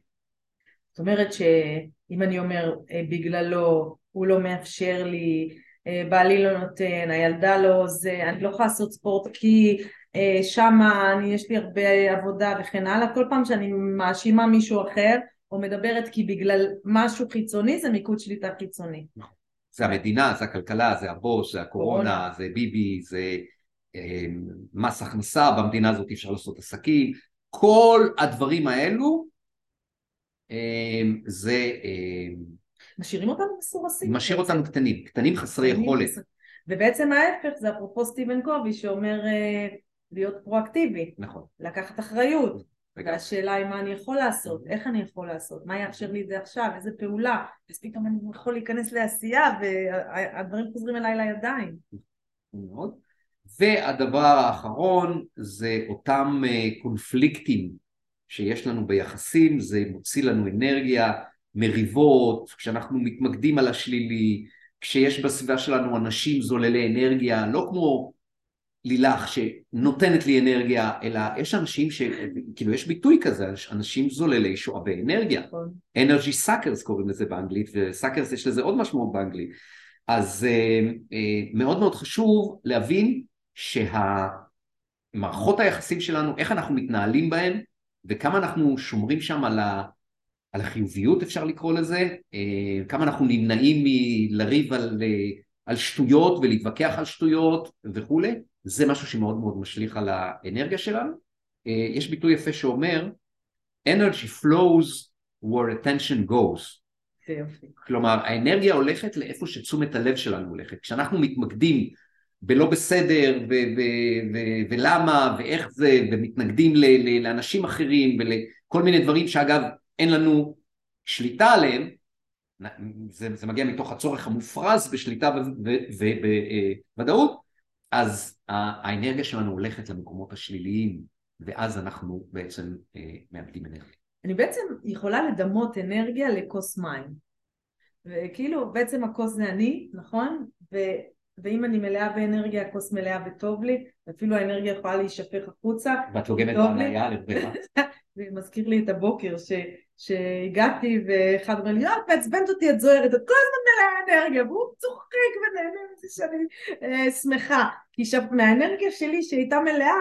זאת אומרת שאם אני אומר אה, בגללו הוא לא מאפשר לי, אה, בעלי לא נותן, הילדה לא זה, אני לא יכולה לעשות ספורט כי אה, שמה אני, יש לי הרבה עבודה וכן הלאה, כל פעם שאני מאשימה מישהו אחר או מדברת כי בגלל משהו חיצוני זה מיקוד שליטה חיצוני. נכון. זה המדינה, זה הכלכלה, זה הבוס, זה הקורונה, קורונה. זה ביבי, זה מס הכנסה, במדינה הזאת אי אפשר לעשות עסקים, כל הדברים האלו אמ, זה... אמ, משאירים אותנו מסורסים. משאיר אותנו קטנים, קטנים חסרי יכולת. ובעצם ההפך זה אפרופו סטיבן קובי שאומר אה, להיות פרואקטיבי. נכון. לקחת אחריות. והשאלה היא מה אני יכול לעשות, איך אני יכול לעשות, מה יאפשר לי את זה עכשיו, איזה פעולה, אז פתאום אני יכול להיכנס לעשייה והדברים חוזרים אליי לידיים. מאוד. והדבר האחרון זה אותם אה, קונפליקטים שיש לנו ביחסים, זה מוציא לנו אנרגיה, מריבות, כשאנחנו מתמקדים על השלילי, כשיש בסביבה שלנו אנשים זוללי אנרגיה, לא כמו לילך שנותנת לי אנרגיה, אלא יש אנשים ש... כאילו יש ביטוי כזה, אנשים זוללי שואבי אנרגיה. נכון. Energy suckers קוראים לזה באנגלית, וסאקרס יש לזה עוד משמעות באנגלית. אז uh, uh, מאוד מאוד חשוב להבין שהמערכות היחסים שלנו, איך אנחנו מתנהלים בהן וכמה אנחנו שומרים שם על, ה, על החיוביות אפשר לקרוא לזה, אה, כמה אנחנו נמנעים מלריב על, אה, על שטויות ולהתווכח על שטויות וכולי, זה משהו שמאוד מאוד משליך על האנרגיה שלנו. אה, יש ביטוי יפה שאומר energy flows where attention goes. כלומר האנרגיה הולכת לאיפה שתשומת הלב שלנו הולכת. כשאנחנו מתמקדים בלא בסדר ו- ו- ו- ולמה ואיך זה ומתנגדים ל- לאנשים אחרים ולכל מיני דברים שאגב אין לנו שליטה עליהם זה, זה מגיע מתוך הצורך המופרז בשליטה ובוודאות אז האנרגיה שלנו הולכת למקומות השליליים ואז אנחנו בעצם אה, מאבדים אנרגיה. אני בעצם יכולה לדמות אנרגיה לכוס מים וכאילו בעצם הכוס זה אני, נכון? ואם אני מלאה באנרגיה, הכוס מלאה וטוב לי, אפילו האנרגיה יכולה להישפך החוצה. ואת לוגמת בהניה לברירה. *laughs* זה מזכיר לי את הבוקר ש, שהגעתי ואחד אומר לי, יואו, את מעצבנת אותי, את זוהרת, את כל הזמן מלאה אנרגיה, והוא צוחק ונהנה מזה שאני אה, שמחה. כי שב, מהאנרגיה שלי שהייתה מלאה,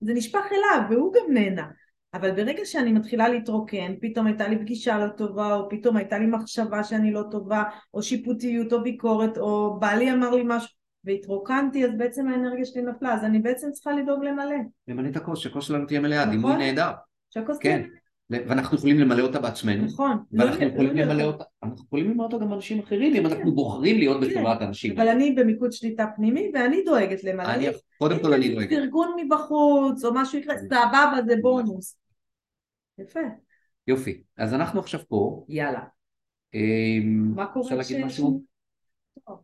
זה נשפך אליו, והוא גם נהנה. אבל ברגע שאני מתחילה להתרוקן, פתאום הייתה לי פגישה לא טובה, או פתאום הייתה לי מחשבה שאני לא טובה, או שיפוטיות או ביקורת, או בעלי אמר לי משהו, והתרוקנתי, אז בעצם האנרגיה שלי נפלה, אז אני בעצם צריכה לדאוג למלא. למלא את הכוס, שהכוס שלנו תהיה מלאה, נכון. דימוי נהדר. שהכוס כן. תהיה ואנחנו יכולים למלא אותה בעצמנו. נכון. ואנחנו לא- יכולים לא- למלא אותה, אנחנו יכולים למלא אותה גם באנשים אחרים, אם כן. אנחנו בוחרים להיות כן. בחברת האנשים. אבל אני במיקוד שליטה פנימי, ואני דואגת למלא. אני- קודם כל אני דואגת. ארגון מבחוץ, או משהו יקרה, סבבה, זה בונוס. יפה. יופי. אז אנחנו עכשיו פה. יאללה. אמ, מה קורה אפשר להגיד משהו? טוב.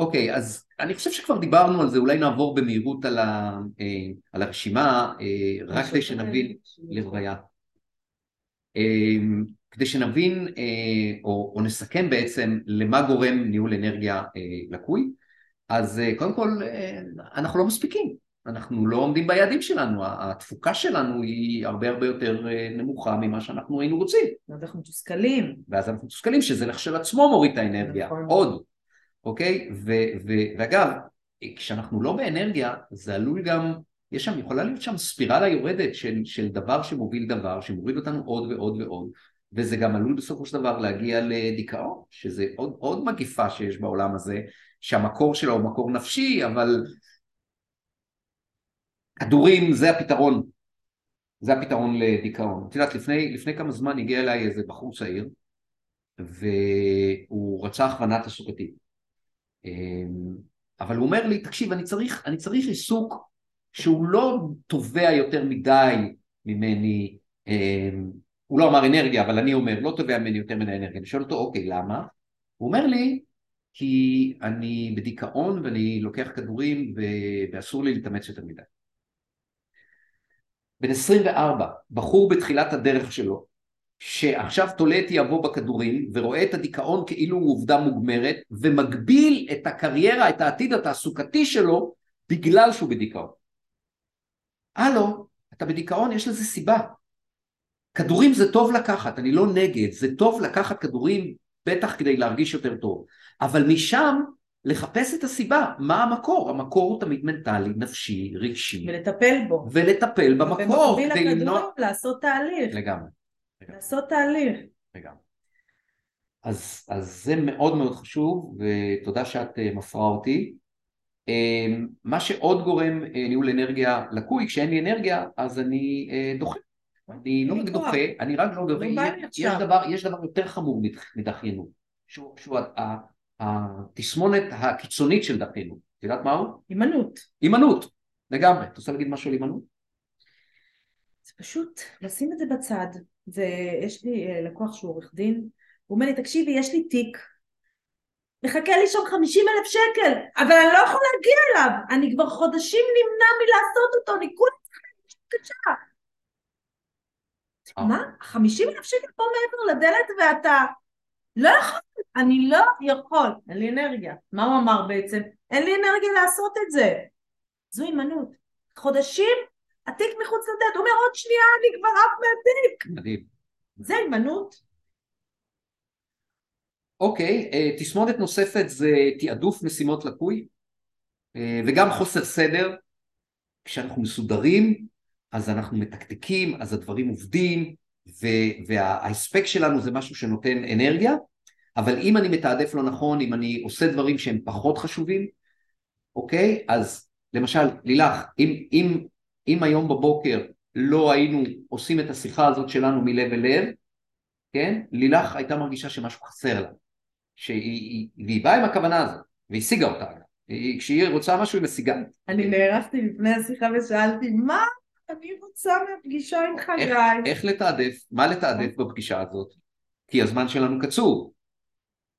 אוקיי, אז אני חושב שכבר דיברנו על זה, אולי נעבור במהירות על, ה, אה, על הרשימה, אה, רק כדי שנבין, לרוויה. אה, כדי שנבין אה, או, או נסכם בעצם למה גורם ניהול אנרגיה אה, לקוי, אז אה, קודם כל אה, אנחנו לא מספיקים, אנחנו לא עומדים ביעדים שלנו, התפוקה שלנו היא הרבה הרבה יותר אה, נמוכה ממה שאנחנו היינו רוצים, אז אנחנו מתוסכלים. ואז אנחנו מתוסכלים שזה לכשלעצמו מוריד את האנרגיה, נכון. עוד, אוקיי? ו- ו- ואגב, כשאנחנו לא באנרגיה, זה עלול גם, יש שם, יכולה להיות שם ספירלה יורדת של, של דבר שמוביל דבר, שמוריד אותנו עוד ועוד ועוד, וזה גם עלול בסופו של דבר להגיע לדיכאון, שזה עוד, עוד מגיפה שיש בעולם הזה, שהמקור שלה הוא מקור נפשי, אבל כדורים זה הפתרון, זה הפתרון לדיכאון. את יודעת, לפני, לפני כמה זמן הגיע אליי איזה בחור צעיר, והוא רצה הכוונה תעסוקתית. אמ, אבל הוא אומר לי, תקשיב, אני צריך, אני צריך עיסוק שהוא לא תובע יותר מדי ממני, אמ, הוא לא אמר אנרגיה, אבל אני אומר, לא תובע ממני יותר מדי אנרגיה. אני שואל אותו, אוקיי, למה? הוא אומר לי, כי אני בדיכאון ואני לוקח כדורים ו- ואסור לי להתאמץ יותר מדי. בן 24, בחור בתחילת הדרך שלו, שעכשיו תולה את יבוא בכדורים ורואה את הדיכאון כאילו הוא עובדה מוגמרת ומגביל את הקריירה, את העתיד התעסוקתי שלו בגלל שהוא בדיכאון. הלו, אתה בדיכאון, יש לזה סיבה. כדורים זה טוב לקחת, אני לא נגד, זה טוב לקחת כדורים בטח כדי להרגיש יותר טוב, אבל משם לחפש את הסיבה, מה המקור? המקור הוא תמיד מנטלי, נפשי, רגשי, ולטפל בו. ולטפל במקור ובמקביל לכדורים למנוע... לעשות תהליך. לגמרי. לעשות תהליך. לגמרי. אז, אז זה מאוד מאוד חשוב, ותודה שאת uh, מפרה אותי. Um, מה שעוד גורם uh, ניהול אנרגיה לקוי, כשאין לי אנרגיה, אז אני דוחה. אני לא רק. דוחה, אני רק לא דוחה. לא יש, דבר, יש דבר יותר חמור מדח- מדחיינות, שהוא, שהוא התסמונת הקיצונית של דחיינות. את יודעת מהו? הימנעות. הימנעות. לגמרי. את רוצה להגיד משהו על הימנעות? זה פשוט לשים את זה בצד. זה, יש לי אה, לקוח שהוא עורך דין, הוא אומר לי, תקשיבי, יש לי תיק, מחכה לי שם 50 אלף שקל, אבל אני לא יכול להגיע אליו, אני כבר חודשים נמנע מלעשות אותו, אני כולה צריכה. אה. מה? 50 אלף שקל פה מעבר לדלת ואתה לא יכול, אני לא יכול, אין לי אנרגיה. מה הוא אמר בעצם? אין לי אנרגיה לעשות את זה. זו הימנעות. חודשים התיק מחוץ לדלת, הוא אומר עוד שנייה אני כבר עף מהתיק. מדהים. זה הימנעות. אוקיי, אה, תסמונת נוספת זה תעדוף משימות לקוי אה, וגם חוסר סדר. כשאנחנו מסודרים, אז אנחנו מתקתקים, אז הדברים עובדים, וההספק שלנו זה משהו שנותן אנרגיה, אבל אם אני מתעדף לא נכון, אם אני עושה דברים שהם פחות חשובים, אוקיי? אז למשל, לילך, אם, אם, אם היום בבוקר לא היינו עושים את השיחה הזאת שלנו מלב אל לב, כן? לילך הייתה מרגישה שמשהו חסר לה. שהיא, היא- והיא באה עם הכוונה הזאת, והשיגה אותה. היא, כשהיא רוצה משהו היא משיגה. אני נערכתי לפני השיחה ושאלתי, מה אני רוצה מהפגישה עם חגי? איך לתעדף, מה לתעדף בפגישה הזאת? כי הזמן שלנו קצוב.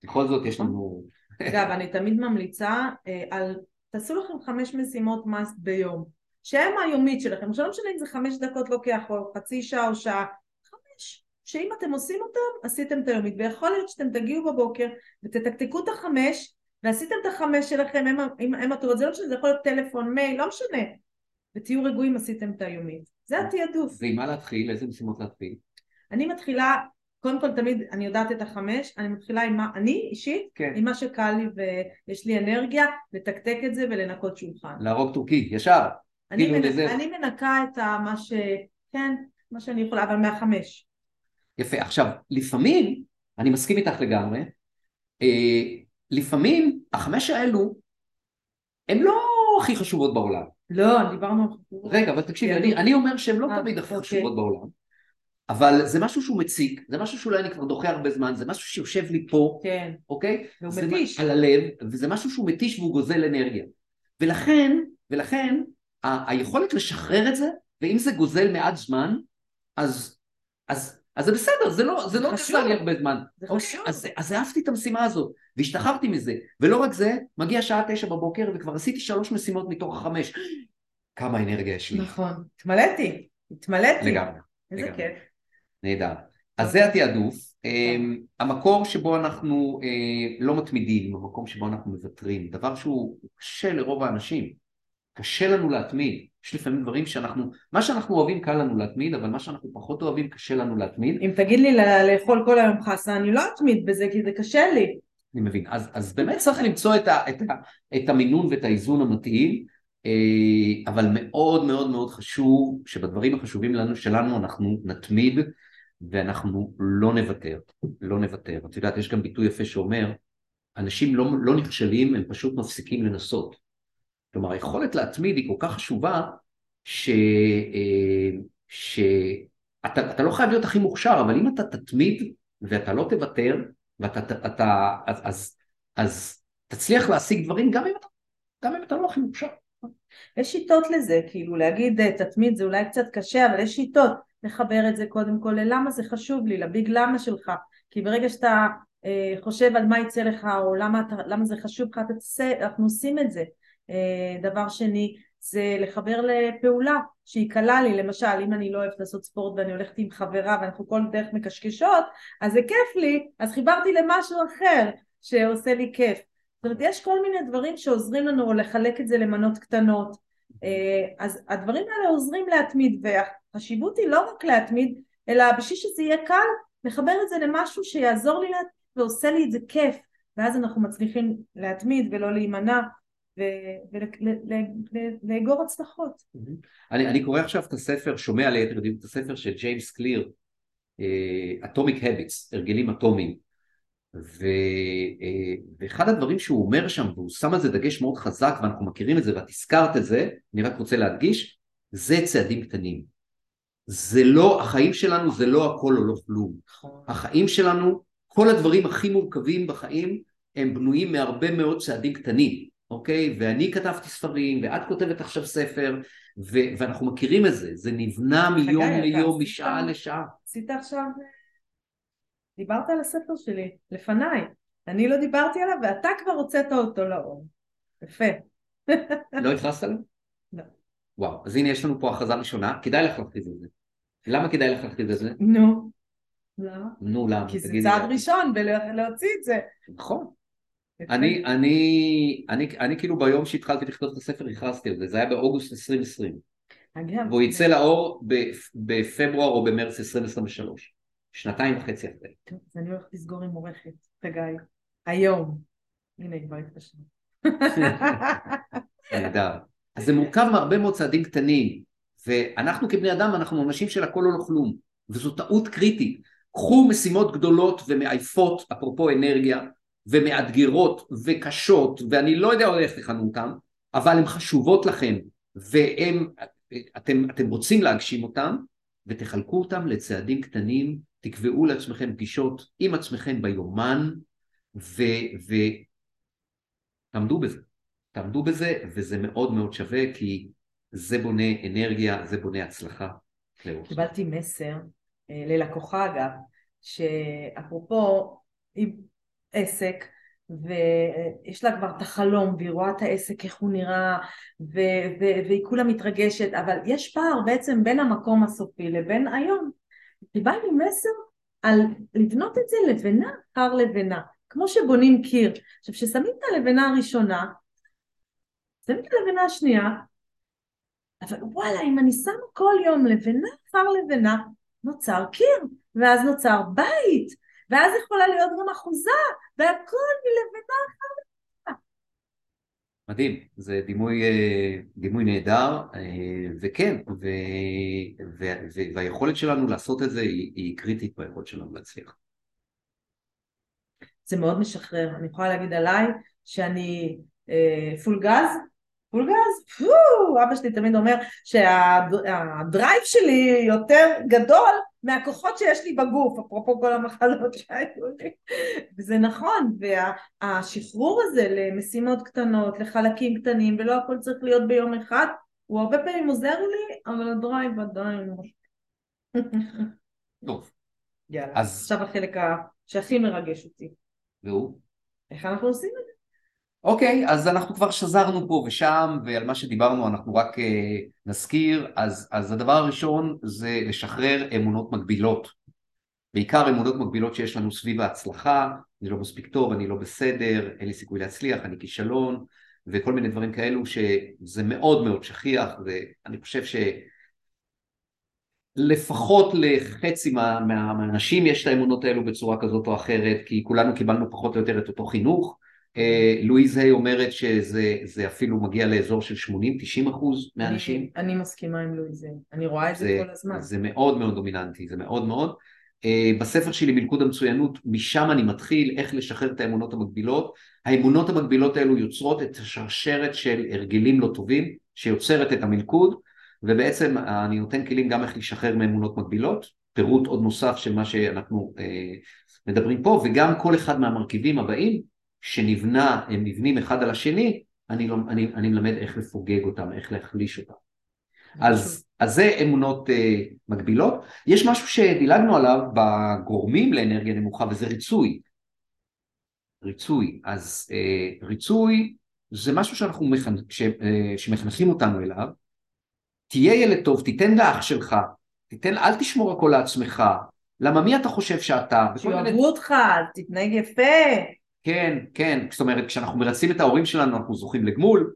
בכל זאת יש לנו... אגב, אני תמיד ממליצה אה, על, תעשו לכם חמש משימות מאסט ביום, שהן היומית שלכם, עכשיו לא משנה אם זה חמש דקות לוקח או חצי שעה או שעה, חמש, שאם אתם עושים אותם, עשיתם את היומית, ויכול להיות שאתם תגיעו בבוקר ותתקתקו את החמש, ועשיתם את החמש שלכם עם, עם, עם הטובות, זה לא משנה, זה יכול להיות טלפון, מייל, לא משנה. ותהיו רגועים עשיתם את היומית. זה התעדוף. ועם מה להתחיל? איזה משימות להתחיל? אני מתחילה, קודם כל תמיד אני יודעת את החמש, אני מתחילה עם מה, אני אישית, כן. עם מה שקל לי ויש לי אנרגיה, לתקתק את זה ולנקות שולחן. להרוג טורקי, ישר. אני, כאילו מנ... לזה- אני מנקה את מה ש... כן, מה שאני יכולה, אבל מהחמש. יפה. עכשיו, לפעמים, אני מסכים איתך לגמרי, אה, לפעמים החמש האלו הן לא הכי חשובות בעולם. לא, דיברנו על חשובות. רגע, אבל תקשיבי, כן. אני, אני אומר שהן לא אה, תמיד הכי אוקיי. חשובות בעולם, אבל זה משהו שהוא מציק, זה משהו שאולי אני כבר דוחה הרבה זמן, זה משהו שיושב לי פה, כן, אוקיי? והוא זה מתיש. על הלב, וזה משהו שהוא מתיש והוא גוזל אנרגיה. ולכן, ולכן, היכולת לשחרר את זה, ואם זה גוזל מעט זמן, אז, אז, אז זה בסדר, זה לא, זה לא. גזל לי הרבה זמן. זה אוקיי, חשוב. אז, אז אהבתי את המשימה הזאת, והשתחררתי מזה. ולא רק זה, מגיע שעה תשע בבוקר, וכבר עשיתי שלוש משימות מתוך החמש. כמה אנרגיה יש לי. נכון. התמלאתי, התמלאתי. לגמרי. איזה לגמרי. כיף. נהדר. אז זה התעדוף. אמ, המקור שבו אנחנו אה, לא מתמידים, המקום שבו אנחנו מוותרים, דבר שהוא קשה לרוב האנשים. קשה לנו להתמיד. יש לפעמים דברים שאנחנו, מה שאנחנו אוהבים קל לנו להתמיד, אבל מה שאנחנו פחות אוהבים קשה לנו להתמיד. אם תגיד לי לאכול כל היום חסה, אני לא אתמיד בזה כי זה קשה לי. אני מבין. אז, אז באמת צריך למצוא את, ה, את, ה, את המינון ואת האיזון המתאים, אה, אבל מאוד מאוד מאוד חשוב שבדברים החשובים לנו, שלנו אנחנו נתמיד ואנחנו לא נוותר, לא נוותר. את יודעת, יש גם ביטוי יפה שאומר, אנשים לא, לא נכשלים, הם פשוט מפסיקים לנסות. כלומר, היכולת להתמיד היא כל כך חשובה, ש... אה, שאתה אתה לא חייב להיות הכי מוכשר, אבל אם אתה תתמיד ואתה לא תוותר, ואתה, אתה, אז, אז, אז תצליח להשיג דברים גם אם אתה, גם אם אתה לא הכי מוכשר. יש שיטות לזה, כאילו להגיד אה, תתמיד זה אולי קצת קשה, אבל יש שיטות לחבר את זה קודם כל ללמה זה חשוב לי, לביג למה שלך, כי ברגע שאתה אה, חושב על מה יצא לך או למה, למה זה חשוב לך, אנחנו עושים את זה. אה, דבר שני זה לחבר לפעולה שהיא קלה לי, למשל אם אני לא אוהבת לעשות ספורט ואני הולכת עם חברה ואנחנו כל דרך מקשקשות, אז זה כיף לי, אז חיברתי למשהו אחר שעושה לי כיף. זאת אומרת, יש כל מיני דברים שעוזרים לנו לחלק את זה למנות קטנות. אה, אז הדברים האלה עוזרים להתמיד, והחשיבות היא לא רק להתמיד, אלא בשביל שזה יהיה קל, לחבר את זה למשהו שיעזור לי ועושה לי את זה כיף, ואז אנחנו מצליחים להתמיד ולא להימנע ולאגור הצלחות. אני, אני קורא עכשיו את הספר, שומע ליתר דיוק את הספר של ג'יימס קליר, אטומיק הביטס, הרגלים אטומיים. ו, אה, ואחד הדברים שהוא אומר שם, והוא שם על זה דגש מאוד חזק, ואנחנו מכירים את זה, ואת הזכרת את זה, אני רק רוצה להדגיש, זה צעדים קטנים. זה לא, החיים שלנו זה לא הכל או לא כלום. החיים שלנו, כל הדברים הכי מורכבים בחיים, הם בנויים מהרבה מאוד צעדים קטנים, אוקיי? ואני כתבתי ספרים, ואת כותבת עכשיו ספר, ו- ואנחנו מכירים את זה, זה נבנה מיום ליום, משעה לשעה. עשית עכשיו, דיברת על הספר שלי, לפניי. אני לא דיברתי עליו ואתה כבר הוצאת אותו לאור. יפה. לא הכרזת עליו? לא. וואו, אז הנה יש לנו פה הכרזה ראשונה, כדאי לך להכריז על זה. למה כדאי לך להכריז על זה? נו. למה? נו, למה? כי זה צעד. ראשון בלהוציא את זה. נכון. אני, אני, אני, אני כאילו ביום שהתחלתי לכתוב את הספר הכרזתי על זה, זה היה באוגוסט 2020, אגב, והוא יצא לאור בפ- בפברואר או במרץ 2023, שנתיים וחצי אחרי. טוב, אז אני הולכת לסגור עם עורכת, חגי. היום. הנה, היא כבר התקשרה. *laughs* נהדר. אז זה מורכב מהרבה מאוד צעדים קטנים, ואנחנו כבני אדם אנחנו אנשים של הכל או לא כלום, וזו טעות קריטית. קחו משימות גדולות ומעייפות, אפרופו אנרגיה, ומאתגרות וקשות, ואני לא יודע איך תכנו אותן, אבל הן חשובות לכם, והם, אתם, אתם רוצים להגשים אותן, ותחלקו אותם לצעדים קטנים, תקבעו לעצמכם פגישות עם עצמכם ביומן, ו... ו... תעמדו בזה. תעמדו בזה, וזה מאוד מאוד שווה, כי זה בונה אנרגיה, זה בונה הצלחה. קיבלתי מסר אה, ללקוחה אגב, שאפרופו עסק ויש לה כבר את החלום והיא רואה את העסק איך הוא נראה ו- ו- והיא כולה מתרגשת אבל יש פער בעצם בין המקום הסופי לבין היום. קיבלתי מסר על לבנות את זה לבנה אחר לבנה כמו שבונים קיר. עכשיו, כששמים את הלבנה הראשונה, שמים את הלבנה השנייה, אבל וואלה, אם אני שמה כל יום לבנה אחר לבנה, נוצר קיר, ואז נוצר בית, ואז יכולה להיות גם אחוזה, והכל מלבנה לבנה. מדהים, זה דימוי, אה, דימוי נהדר, אה, וכן, ו, ו, ו, והיכולת שלנו לעשות את זה היא, היא קריטית ביכולת שלנו להצליח. זה מאוד משחרר, אני יכולה להגיד עליי שאני אה, full gas, full gas, פו, אבא שלי תמיד אומר שה drive שלי יותר גדול מהכוחות שיש לי בגוף, אפרופו כל המחלות שהיו לי, וזה נכון, והשחרור הזה למשימות קטנות, לחלקים קטנים, ולא הכל צריך להיות ביום אחד, הוא הרבה פעמים עוזר לי, אבל הדרייב עדיין לא טוב. יאללה, אז... עכשיו החלק שהכי מרגש אותי. והוא? איך אנחנו עושים את זה? אוקיי, אז אנחנו כבר שזרנו פה ושם, ועל מה שדיברנו אנחנו רק uh, נזכיר, אז, אז הדבר הראשון זה לשחרר אמונות מגבילות. בעיקר אמונות מגבילות שיש לנו סביב ההצלחה, אני לא מספיק טוב, אני לא בסדר, אין לי סיכוי להצליח, אני כישלון, וכל מיני דברים כאלו שזה מאוד מאוד שכיח, ואני חושב ש... לפחות לחצי מה, מהאנשים יש את האמונות האלו בצורה כזאת או אחרת, כי כולנו קיבלנו פחות או יותר את אותו חינוך. אה, לואיז היי אומרת שזה אפילו מגיע לאזור של 80-90 אחוז מהאנשים. אני, אני מסכימה עם לואיז היי, אני רואה את זה, זה כל הזמן. זה מאוד מאוד דומיננטי, זה מאוד מאוד. Uh, בספר שלי מלכוד המצוינות, משם אני מתחיל איך לשחרר את האמונות המקבילות. האמונות המקבילות האלו יוצרות את השרשרת של הרגלים לא טובים, שיוצרת את המלכוד. ובעצם אני נותן כלים גם איך לשחרר מאמונות מקבילות, פירוט עוד נוסף של מה שאנחנו אה, מדברים פה, וגם כל אחד מהמרכיבים הבאים שנבנה, הם נבנים אחד על השני, אני, לא, אני, אני מלמד איך לפוגג אותם, איך להחליש אותם. אז, אז זה אמונות אה, מקבילות. יש משהו שדילגנו עליו בגורמים לאנרגיה נמוכה וזה ריצוי. ריצוי. אז אה, ריצוי זה משהו שאנחנו מחנ... ש... אה, שמחנכים אותנו אליו, תהיה ילד טוב, תיתן לאח שלך, תיתן, אל תשמור הכל לעצמך, למה מי אתה חושב שאתה? שיאהבו מיני... אותך, תתנהג יפה. כן, כן, זאת אומרת כשאנחנו מרצים את ההורים שלנו אנחנו זוכים לגמול,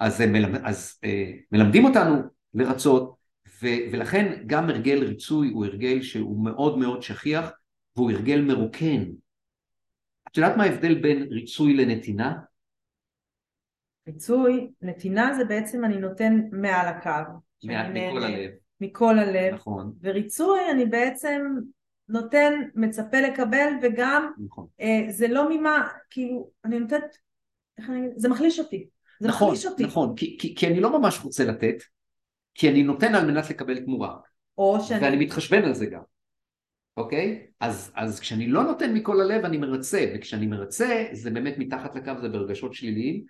אז, מלמד, אז אה, מלמדים אותנו לרצות, ו, ולכן גם הרגל ריצוי הוא הרגל שהוא מאוד מאוד שכיח והוא הרגל מרוקן. את יודעת מה ההבדל בין ריצוי לנתינה? ריצוי, נתינה זה בעצם אני נותן מעל הקו. מכל הלב. מכל הלב. נכון. וריצוי אני בעצם נותן, מצפה לקבל וגם נכון. אה, זה לא ממה, כאילו, אני נותנת, איך אני, זה מחליש אותי. זה נכון, מחליש אותי. נכון, כי, כי, כי אני לא ממש רוצה לתת, כי אני נותן על מנת לקבל תמורה. או שאני... ואני מתחשבן על זה גם. אוקיי? אז, אז כשאני לא נותן מכל הלב אני מרצה, וכשאני מרצה זה באמת מתחת לקו, זה ברגשות שליליים,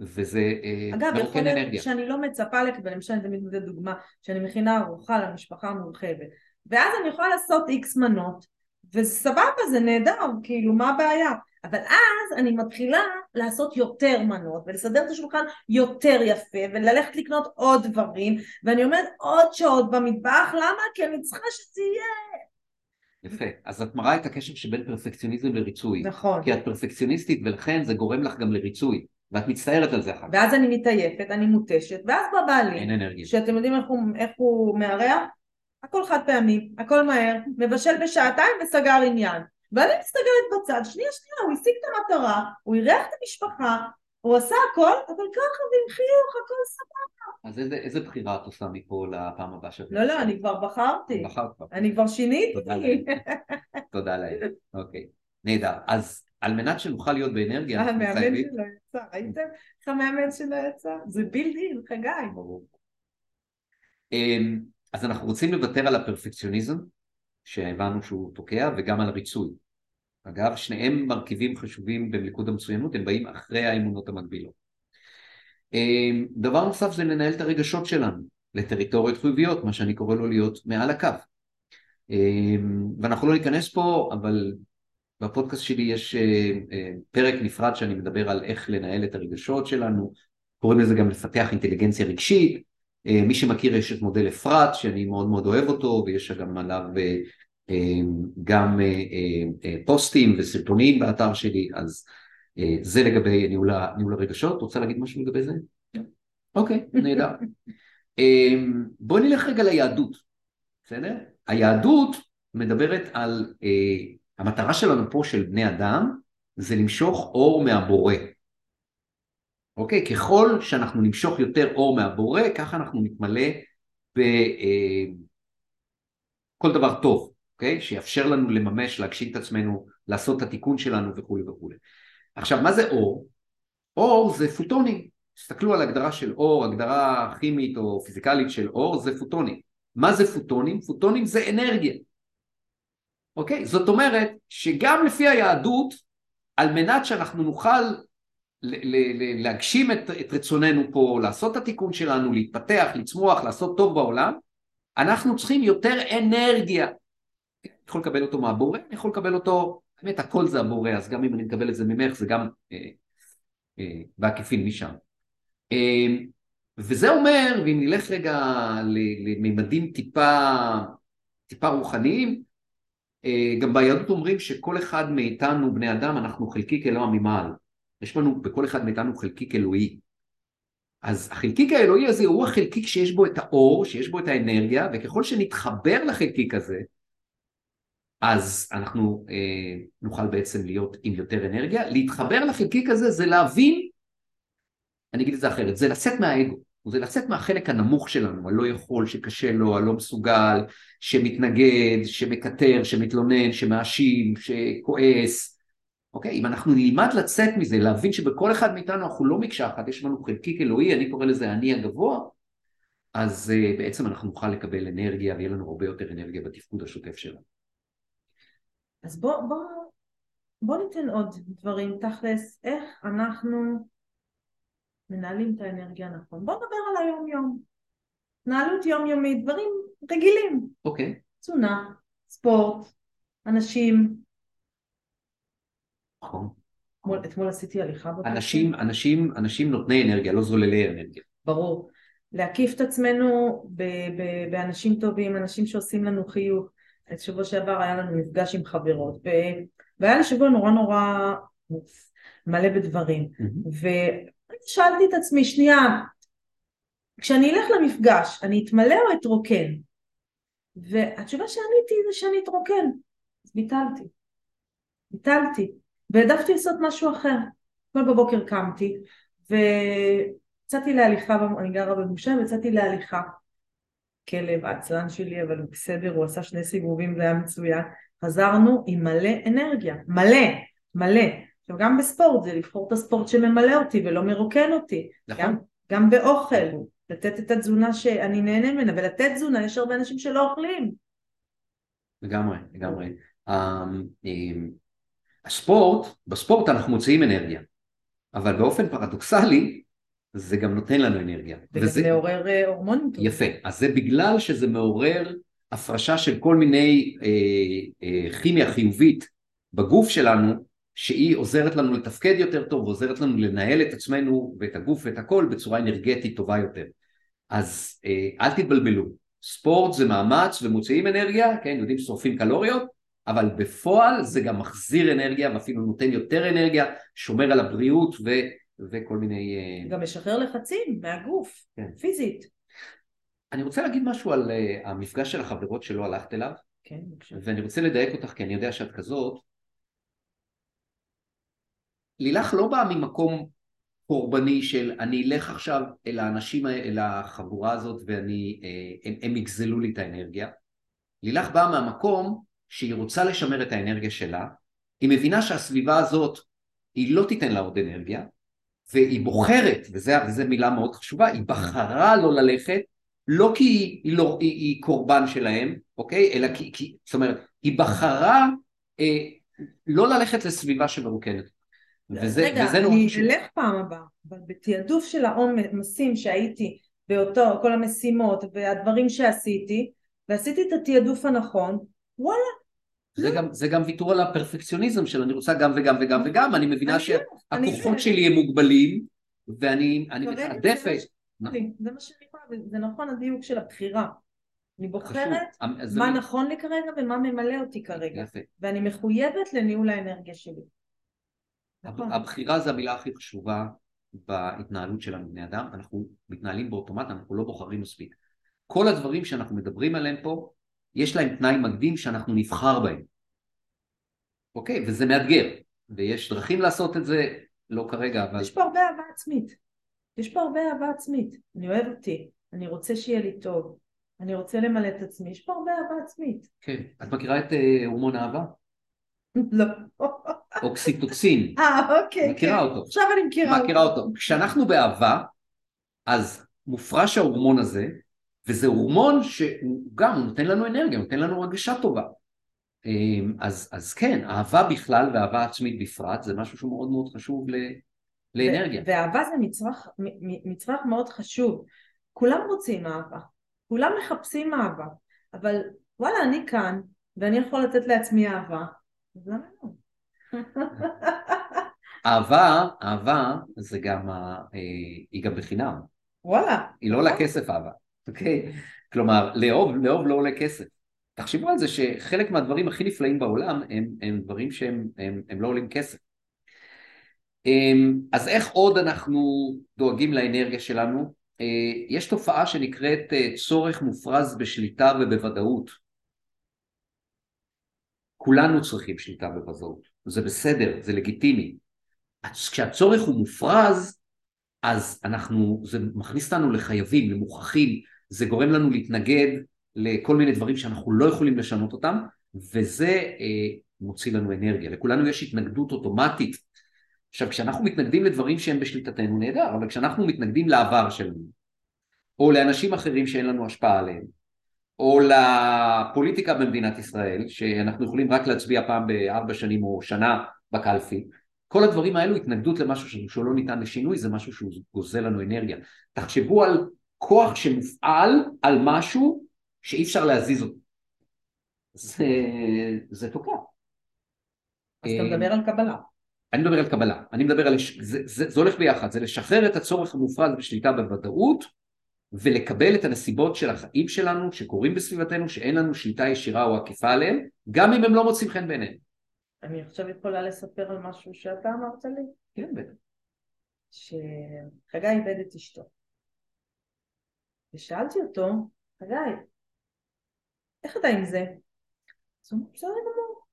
וזה אה, אגב, יכול להיות שאני לא מצפה לקבל, למשל אני תמיד נותנת דוגמה, שאני מכינה ארוחה למשפחה המורחבת, ואז אני יכולה לעשות איקס מנות, וזה סבבה, זה נהדר, כאילו, מה הבעיה? אבל אז אני מתחילה לעשות יותר מנות ולסדר את השולחן יותר יפה וללכת לקנות עוד דברים ואני עומדת עוד שעות במטבח, למה? כי אני צריכה שזה יהיה יפה. אז את מראה את הקשר שבין פרפקציוניזם לריצוי. נכון. כי את פרפקציוניסטית ולכן זה גורם לך גם לריצוי. ואת מצטערת על זה אחר כך. ואז אני מתעייפת, אני מותשת, ואז בא בעלי. אין אנרגיה. שאתם יודעים איך הוא, איך הוא מארח? הכל חד פעמי, הכל מהר, מבשל בשעתיים וסגר עניין. ואני מסתכלת בצד, שנייה שנייה, הוא השיג את המטרה, הוא אירח את המשפחה, הוא עשה הכל, אבל ככה ועם חיוך, הכל סבבה. אז איזה, איזה בחירה את עושה מפה לפעם הבאה שאת... לא, לא, אני כבר בחרתי. בחרת כבר. אני כבר שיניתי. תודה לאל. אוקיי. נהדר. אז על מנת שנוכל להיות באנרגיה, אנחנו חייבים... המאמן שלו יצא, ראיתם איך המאמן שלו יצא? זה בילד חגי. ברור. אז אנחנו רוצים לוותר על הפרפקציוניזם, שהבנו שהוא תוקע, וגם על הריצוי. אגב, שניהם מרכיבים חשובים במלכוד המצוינות, הם באים אחרי האמונות המקבילות. אמ, דבר נוסף זה לנהל את הרגשות שלנו לטריטוריות חיוביות, מה שאני קורא לו להיות מעל הקו. אמ, ואנחנו לא ניכנס פה, אבל בפודקאסט שלי יש אה, אה, פרק נפרד שאני מדבר על איך לנהל את הרגשות שלנו, קוראים לזה גם לפתח אינטליגנציה רגשית, מי שמכיר יש את מודל אפרת שאני מאוד מאוד אוהב אותו ויש גם עליו גם פוסטים וסרטונים באתר שלי, אז זה לגבי ניהול, ניהול הרגשות. רוצה להגיד משהו לגבי זה? אוקיי, נהדר. בואי נלך רגע ליהדות, בסדר? היהדות מדברת על, המטרה שלנו פה של בני אדם זה למשוך אור מהבורא. אוקיי? ככל שאנחנו נמשוך יותר אור מהבורא, ככה אנחנו נתמלא בכל אה, דבר טוב, אוקיי? שיאפשר לנו לממש, להגשים את עצמנו, לעשות את התיקון שלנו וכולי וכולי. עכשיו, מה זה אור? אור זה פוטונים. תסתכלו על הגדרה של אור, הגדרה כימית או פיזיקלית של אור, זה פוטונים. מה זה פוטונים? פוטונים זה אנרגיה. אוקיי? זאת אומרת שגם לפי היהדות, על מנת שאנחנו נוכל להגשים את, את רצוננו פה, לעשות את התיקון שלנו, להתפתח, לצמוח, לעשות טוב בעולם, אנחנו צריכים יותר אנרגיה. אני יכול לקבל אותו מהבורא, אני יכול לקבל אותו, באמת הכל זה הבורא, אז גם אם אני מקבל את זה ממך זה גם אה, אה, בעקיפין משם. אה, וזה אומר, ואם נלך רגע לממדים טיפה, טיפה רוחניים, אה, גם ביהדות אומרים שכל אחד מאיתנו, בני אדם, אנחנו חלקיק אלוה ממעל. יש לנו בכל אחד מאיתנו חלקיק אלוהי. אז החלקיק האלוהי הזה הוא החלקיק שיש בו את האור, שיש בו את האנרגיה, וככל שנתחבר לחלקיק הזה, אז אנחנו אה, נוכל בעצם להיות עם יותר אנרגיה. להתחבר לחלקיק הזה זה להבין, אני אגיד את זה אחרת, זה לצאת מהאגו. זה לצאת מהחלק הנמוך שלנו, הלא יכול, שקשה לו, הלא מסוגל, שמתנגד, שמקטר, שמתלונן, שמאשים, שכועס, אוקיי? אם אנחנו נלמד לצאת מזה, להבין שבכל אחד מאיתנו אנחנו לא מקשה אחת, יש לנו חלקיק אלוהי, אני קורא לזה אני הגבוה, אז uh, בעצם אנחנו נוכל לקבל אנרגיה ויהיה לנו הרבה יותר אנרגיה בתפקוד השוטף שלנו. אז בוא, בוא, בוא ניתן עוד דברים, תכלס, איך אנחנו מנהלים את האנרגיה נכון. בוא נדבר על היום-יום. התנהלות יומיומית, דברים רגילים. אוקיי. Okay. תזונה, ספורט, אנשים. נכון. אתמול, אתמול עשיתי הליכה בבוקר. אנשים, אנשים, אנשים נותני אנרגיה, לא זוללי אנרגיה. ברור. להקיף את עצמנו ב- ב- באנשים טובים, אנשים שעושים לנו חיוך. את שבוע שעבר היה לנו מפגש עם חברות, ו- והיה לי שבוע נורא נורא מלא בדברים. Mm-hmm. שאלתי את עצמי, שנייה, כשאני אלך למפגש, אני אתמלא או אתרוקן? והתשובה שעניתי זה שאני אתרוקן. אז ביטלתי. ביטלתי. והעדפתי לעשות משהו אחר. אתמול בבוקר קמתי, ויצאתי להליכה, אני גרה בגושה, ויצאתי להליכה. כלב עצלן שלי, אבל הוא בסדר, הוא עשה שני סיבובים, זה היה מצוין. חזרנו עם מלא אנרגיה. מלא, מלא. עכשיו גם בספורט זה לבחור את הספורט שממלא אותי ולא מרוקן אותי. נכון. גם, גם באוכל, לתת את התזונה שאני נהנה ממנה, ולתת תזונה, יש הרבה אנשים שלא אוכלים. לגמרי, לגמרי. Um, הספורט, בספורט אנחנו מוציאים אנרגיה, אבל באופן פרדוקסלי זה גם נותן לנו אנרגיה. וזה וזה מעורר אה, הורמונים טובים. יפה, אז זה בגלל שזה מעורר הפרשה של כל מיני אה, אה, כימיה חיובית בגוף שלנו, שהיא עוזרת לנו לתפקד יותר טוב ועוזרת לנו לנהל את עצמנו ואת הגוף ואת הכל בצורה אנרגטית טובה יותר. אז אה, אל תתבלבלו, ספורט זה מאמץ ומוציאים אנרגיה, כן, יודעים ששורפים קלוריות, אבל בפועל זה גם מחזיר אנרגיה ואפילו נותן יותר אנרגיה, שומר על הבריאות ו, וכל מיני... אה, גם משחרר לחצים מהגוף, כן. פיזית. אני רוצה להגיד משהו על uh, המפגש של החברות שלא הלכת אליו, כן, בבקשה. ואני רוצה לדייק אותך כי אני יודע שאת כזאת, לילך לא באה ממקום קורבני של אני אלך עכשיו אל האנשים, אל החבורה הזאת ואני, אה, הם, הם יגזלו לי את האנרגיה. לילך באה מהמקום שהיא רוצה לשמר את האנרגיה שלה, היא מבינה שהסביבה הזאת היא לא תיתן לה עוד אנרגיה, והיא בוחרת, וזו מילה מאוד חשובה, היא בחרה לא ללכת, לא כי היא, היא, לא, היא, היא קורבן שלהם, אוקיי? אלא כי, כי, זאת אומרת, היא בחרה אה, לא ללכת לסביבה שמרוקנת. וזה, רגע, וזה אני אלך פעם הבאה, אבל בתעדוף של העומסים שהייתי באותו, כל המשימות והדברים שעשיתי, ועשיתי את התעדוף הנכון, וואלה. זה גם, זה גם ויתור על הפרפקציוניזם של אני רוצה גם וגם וגם וגם, אני מבינה שהכוחות שלי הם מוגבלים, ואני מתעדפת. זה מה שאני יכולה, זה נכון הדיוק של הבחירה. אני בוחרת. אז מה אני- נכון לי כרגע ומה ממלא אותי כרגע. ואני מחויבת לניהול האנרגיה שלי. נכון. הבחירה זה המילה הכי חשובה בהתנהלות שלנו בני אדם, אנחנו מתנהלים באוטומט, אנחנו לא בוחרים מספיק. כל הדברים שאנחנו מדברים עליהם פה, יש להם תנאי מקדים שאנחנו נבחר בהם. אוקיי? וזה מאתגר, ויש דרכים לעשות את זה, לא כרגע, אבל... יש פה הרבה אהבה עצמית. יש פה הרבה אהבה עצמית. אני אוהב אותי, אני רוצה שיהיה לי טוב, אני רוצה למלא את עצמי, יש פה הרבה אהבה עצמית. כן. את מכירה את אה, הורמון האהבה? *laughs* לא. אוקסיטוקסין. *laughs* אה, אוקיי. מכירה כן. אותו. עכשיו אני מכירה מכירה אותו. כשאנחנו באהבה, אז מופרש ההורמון הזה, וזה הורמון שהוא גם, הוא נותן לנו אנרגיה, נותן לנו הרגשה טובה. אמ, אז, אז כן, אהבה בכלל ואהבה עצמית בפרט, זה משהו שהוא מאוד מאוד חשוב ל, לאנרגיה. ואהבה זה מצרך, מצרך מאוד חשוב. כולם רוצים אהבה, כולם מחפשים אהבה, אבל וואלה אני כאן ואני יכול לתת לעצמי אהבה, אז למה לא? *laughs* אהבה, אהבה זה גם, אה, היא גם בחינם, וואלה, היא לא עולה כסף אהבה, אוקיי? כלומר, לאהוב, לאהוב לא עולה כסף. תחשבו על זה שחלק מהדברים הכי נפלאים בעולם הם, הם דברים שהם הם, הם לא עולים כסף. אמ, אז איך עוד אנחנו דואגים לאנרגיה שלנו? אה, יש תופעה שנקראת אה, צורך מופרז בשליטה ובוודאות. כולנו צריכים שליטה ובוודאות, זה בסדר, זה לגיטימי. כשהצורך הוא מופרז, אז אנחנו, זה מכניס אותנו לחייבים, למוכרחים, זה גורם לנו להתנגד לכל מיני דברים שאנחנו לא יכולים לשנות אותם, וזה אה, מוציא לנו אנרגיה. לכולנו יש התנגדות אוטומטית. עכשיו, כשאנחנו מתנגדים לדברים שהם בשליטתנו, נהדר, אבל כשאנחנו מתנגדים לעבר שלנו, או לאנשים אחרים שאין לנו השפעה עליהם, או לפוליטיקה במדינת ישראל, שאנחנו יכולים רק להצביע פעם בארבע שנים או שנה בקלפי, כל הדברים האלו, התנגדות למשהו שהוא- שהוא לא ניתן לשינוי, זה משהו שהוא גוזל לנו אנרגיה. תחשבו על כוח שמופעל על משהו שאי אפשר להזיז אותו. זה, זה תוקע. אז אתה מדבר על קבלה. אני מדבר על קבלה, אני מדבר על, זה, זה, זה הולך ביחד, זה לשחרר את הצורך המופרז בשליטה בוודאות ולקבל את הנסיבות של החיים שלנו שקורים בסביבתנו שאין לנו שליטה ישירה או עקיפה עליהם, גם אם הם לא מוצאים חן בעינינו. אני עכשיו יכולה לספר על משהו שאתה אמרת לי, כן, בטח. שחגי איבד את אשתו. ושאלתי אותו, חגי, איך אתה עם זה? אז הוא אמר, בסדר גמור.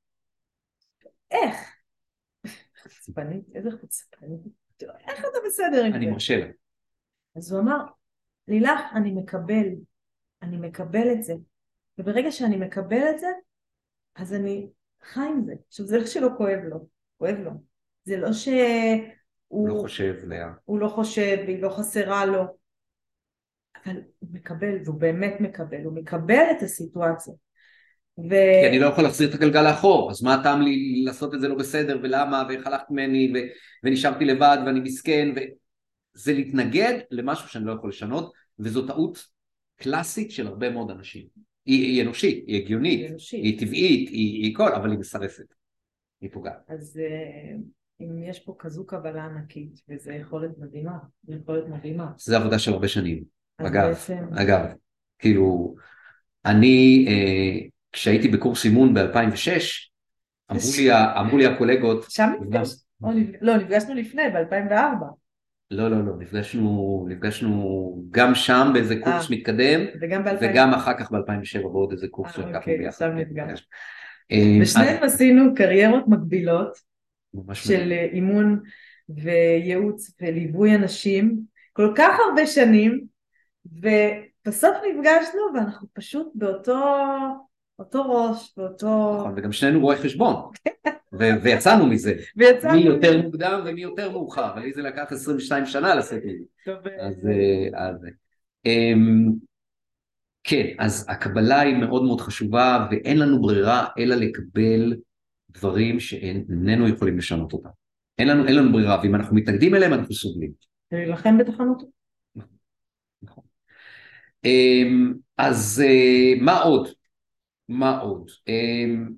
איך? חוצפנית, איזה חוצפנית. איך אתה בסדר עם אני זה? מרשה לה. אז הוא אמר, לילך, אני מקבל, אני מקבל את זה. וברגע שאני מקבל את זה, אז אני חי עם זה. עכשיו, זה לא שלא כואב לו, כואב לו. זה לא שהוא... הוא לא חושב, לאה. הוא לא חושב והיא לא חסרה לו, אבל הוא מקבל, והוא באמת מקבל, הוא מקבל את הסיטואציה. ו... כי אני לא יכול להחזיר את הגלגל לאחור, אז מה הטעם לי לעשות את זה לא בסדר, ולמה, ואיך הלכת ממני, ו... ונשארתי לבד, ואני מסכן, וזה להתנגד למשהו שאני לא יכול לשנות, וזו טעות קלאסית של הרבה מאוד אנשים. היא, היא אנושית, היא הגיונית, היא אנושית. היא טבעית, היא, היא כל, אבל היא מסרסת, היא פוגעת. אז אה, אם יש פה כזו קבלה ענקית, וזו יכולת מדהימה, זו יכולת מדהימה. זה עבודה של הרבה שנים. אגב, בעצם, אגב, כאילו, אני, אה, כשהייתי בקורס אימון ב-2006, אמרו לי, ה- אמרו לי הקולגות, שם נפגשנו, נפג- לא, נפגשנו לפני, ב-2004, לא, לא, לא, נפגשנו, נפגשנו גם שם באיזה קורס אה. מתקדם, וגם ב-2004. וגם אחר כך ב-2007 בעוד איזה קורס אה, שלקחנו אוקיי, ביחד. שם נפגשנו. אה, ושנינו עשינו קריירות מקבילות של. אה, אימון וייעוץ וליווי אנשים כל כך הרבה שנים ובסוף נפגשנו ואנחנו פשוט באותו אותו ראש, באותו... נכון, וגם שנינו רואי חשבון, *laughs* ו- ויצאנו מזה, ויצאנו... מי יותר מוקדם ומי יותר מאוחר, לי זה לקח 22 שנה לעשות את זה. טוב, אז, אה, אז אמ, כן, אז הקבלה היא מאוד מאוד חשובה ואין לנו ברירה אלא לקבל דברים שאיננו יכולים לשנות אותם. אין לנו, אין לנו ברירה, ואם אנחנו מתנגדים אליהם אנחנו סובלים. להילחם בתחנות. אמ, אז אה, מה עוד? מה עוד? אמ,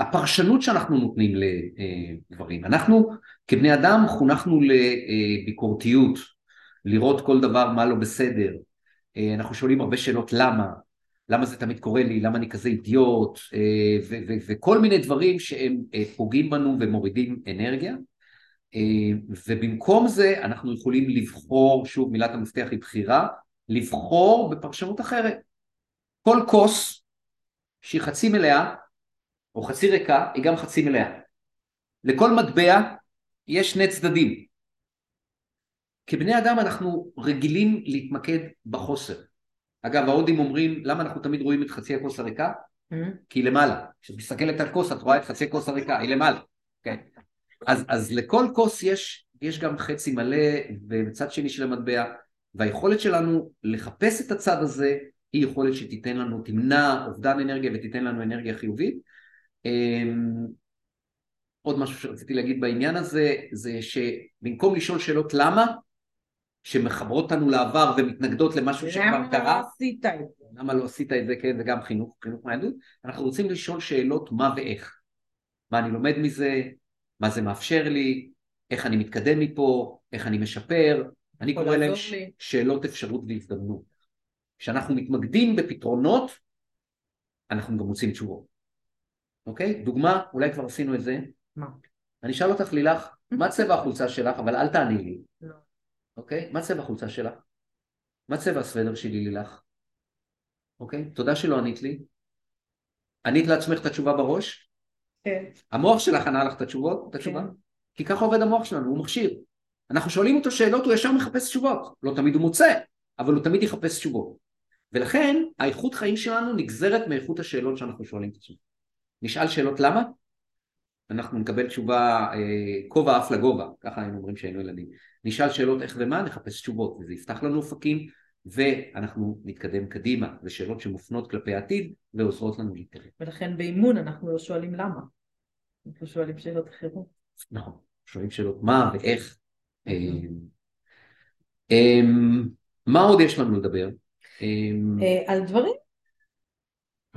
הפרשנות שאנחנו נותנים לדברים. אנחנו כבני אדם חונכנו לביקורתיות, לראות כל דבר מה לא בסדר. אה, אנחנו שואלים הרבה שאלות למה. למה זה תמיד קורה לי, למה אני כזה אידיוט, אה, וכל מיני דברים שהם פוגעים בנו ומורידים אנרגיה. ובמקום זה אנחנו יכולים לבחור, שוב מילת המפתח היא בחירה, לבחור בפרשנות אחרת. כל כוס שהיא חצי מלאה או חצי ריקה היא גם חצי מלאה. לכל מטבע יש שני צדדים. כבני אדם אנחנו רגילים להתמקד בחוסר. אגב, ההודים אומרים, למה אנחנו תמיד רואים את חצי הכוס הריקה? Mm-hmm. כי היא למעלה. כשאת מסתכלת על כוס, את רואה את חצי הכוס הריקה, היא למעלה. כן. אז, אז לכל כוס יש, יש גם חצי מלא ובצד שני של המטבע, והיכולת שלנו לחפש את הצד הזה היא יכולת שתיתן לנו, תמנע אובדן אנרגיה ותיתן לנו אנרגיה חיובית. אמ, עוד משהו שרציתי להגיד בעניין הזה, זה שבמקום לשאול שאלות למה, שמחברות אותנו לעבר ומתנגדות למשהו שכבר קרה. למה לא עשית את זה? למה לא עשית את זה, כן, זה גם חינוך, חינוך מהיהדות. אנחנו רוצים לשאול שאלות מה ואיך. מה אני לומד מזה, מה זה מאפשר לי, איך אני מתקדם מפה, איך אני משפר. אני קורא להם ש... שאלות אפשרות והזדמנות. כשאנחנו מתמקדים בפתרונות, אנחנו גם מוצאים תשובות. אוקיי? דוגמה, אולי כבר עשינו את זה. מה? אני אשאל אותך, לילך, מה *laughs* צבע החולצה שלך? אבל אל תעני לי. לא. אוקיי? מה צבע החולצה שלך? מה צבע הסוודר שלי לילך? אוקיי? תודה שלא ענית לי. ענית לעצמך את התשובה בראש? כן. המוח שלך ענה לך את התשובות, את התשובה? כן. כי ככה עובד המוח שלנו, הוא מכשיר. אנחנו שואלים אותו שאלות, הוא ישר מחפש תשובות. לא תמיד הוא מוצא, אבל הוא תמיד יחפש תשובות. ולכן האיכות חיים שלנו נגזרת מאיכות השאלות שאנחנו שואלים את עצמנו. נשאל שאלות למה? אנחנו נקבל תשובה אה, כובע עף לגובה, ככה היינו אומרים שהיינו ילדים. נשאל שאלות איך ומה, נחפש תשובות, וזה יפתח לנו אופקים, ואנחנו נתקדם קדימה. זה שאלות שמופנות כלפי העתיד ועוזרות לנו להתקדם. ולכן באימון אנחנו לא שואלים למה, אנחנו שואלים שאלות אחרות. נכון, שואלים שאלות מה ואיך. אה, אה, מה עוד יש לנו לדבר? על דברים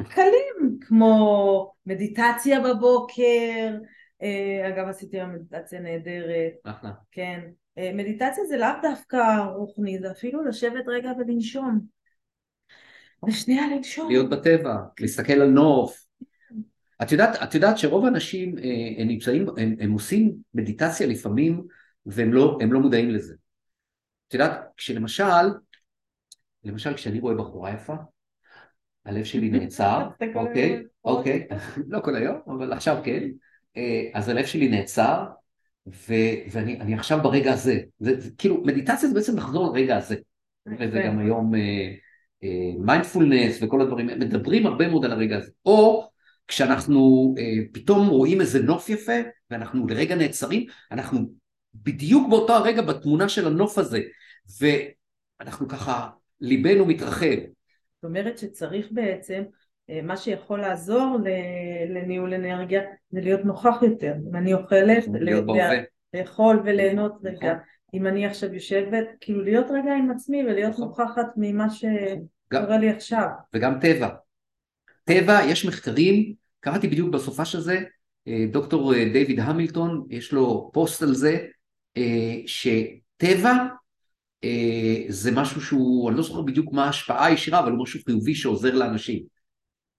קלים, כמו מדיטציה בבוקר, אה, אגב עשיתי היום מדיטציה נהדרת, אחלה, כן, אה, מדיטציה זה לאו דווקא רוחני, זה אפילו לשבת רגע ולנשום, ושנייה לנשום, להיות בטבע, להסתכל על נוף, את יודעת, את יודעת שרוב האנשים אה, הם נמצאים, הם, הם עושים מדיטציה לפעמים והם לא, לא מודעים לזה. את יודעת, כשלמשל, למשל כשאני רואה בחורה יפה, הלב שלי *laughs* נעצר, אוקיי, אוקיי, *laughs* לא כל היום, אבל עכשיו כן, אה, אז הלב שלי נעצר, ואני עכשיו ברגע הזה, זה, זה, כאילו מדיטציה זה בעצם לחזור לרגע הזה, וזה גם היום מיינדפולנס uh, uh, וכל הדברים, מדברים הרבה מאוד על הרגע הזה, או כשאנחנו uh, פתאום רואים איזה נוף יפה, ואנחנו לרגע נעצרים, אנחנו בדיוק באותו הרגע בתמונה של הנוף הזה, ואנחנו ככה, ליבנו מתרחב, זאת אומרת שצריך בעצם, אה, מה שיכול לעזור לניהול אנרגיה זה להיות נוכח יותר. אם אני אוכלת, לאכול וליהנות נכון. רגע. אם אני עכשיו יושבת, כאילו להיות רגע עם עצמי ולהיות נכון. נוכחת ממה שקורה לי עכשיו. וגם טבע. טבע, יש מחקרים, קראתי בדיוק בסופה של זה, אה, דוקטור אה, דיוויד המילטון, יש לו פוסט על זה, שטבע אה, זה משהו שהוא, אני לא זוכר בדיוק מה ההשפעה הישירה, אבל הוא משהו חיובי שעוזר לאנשים.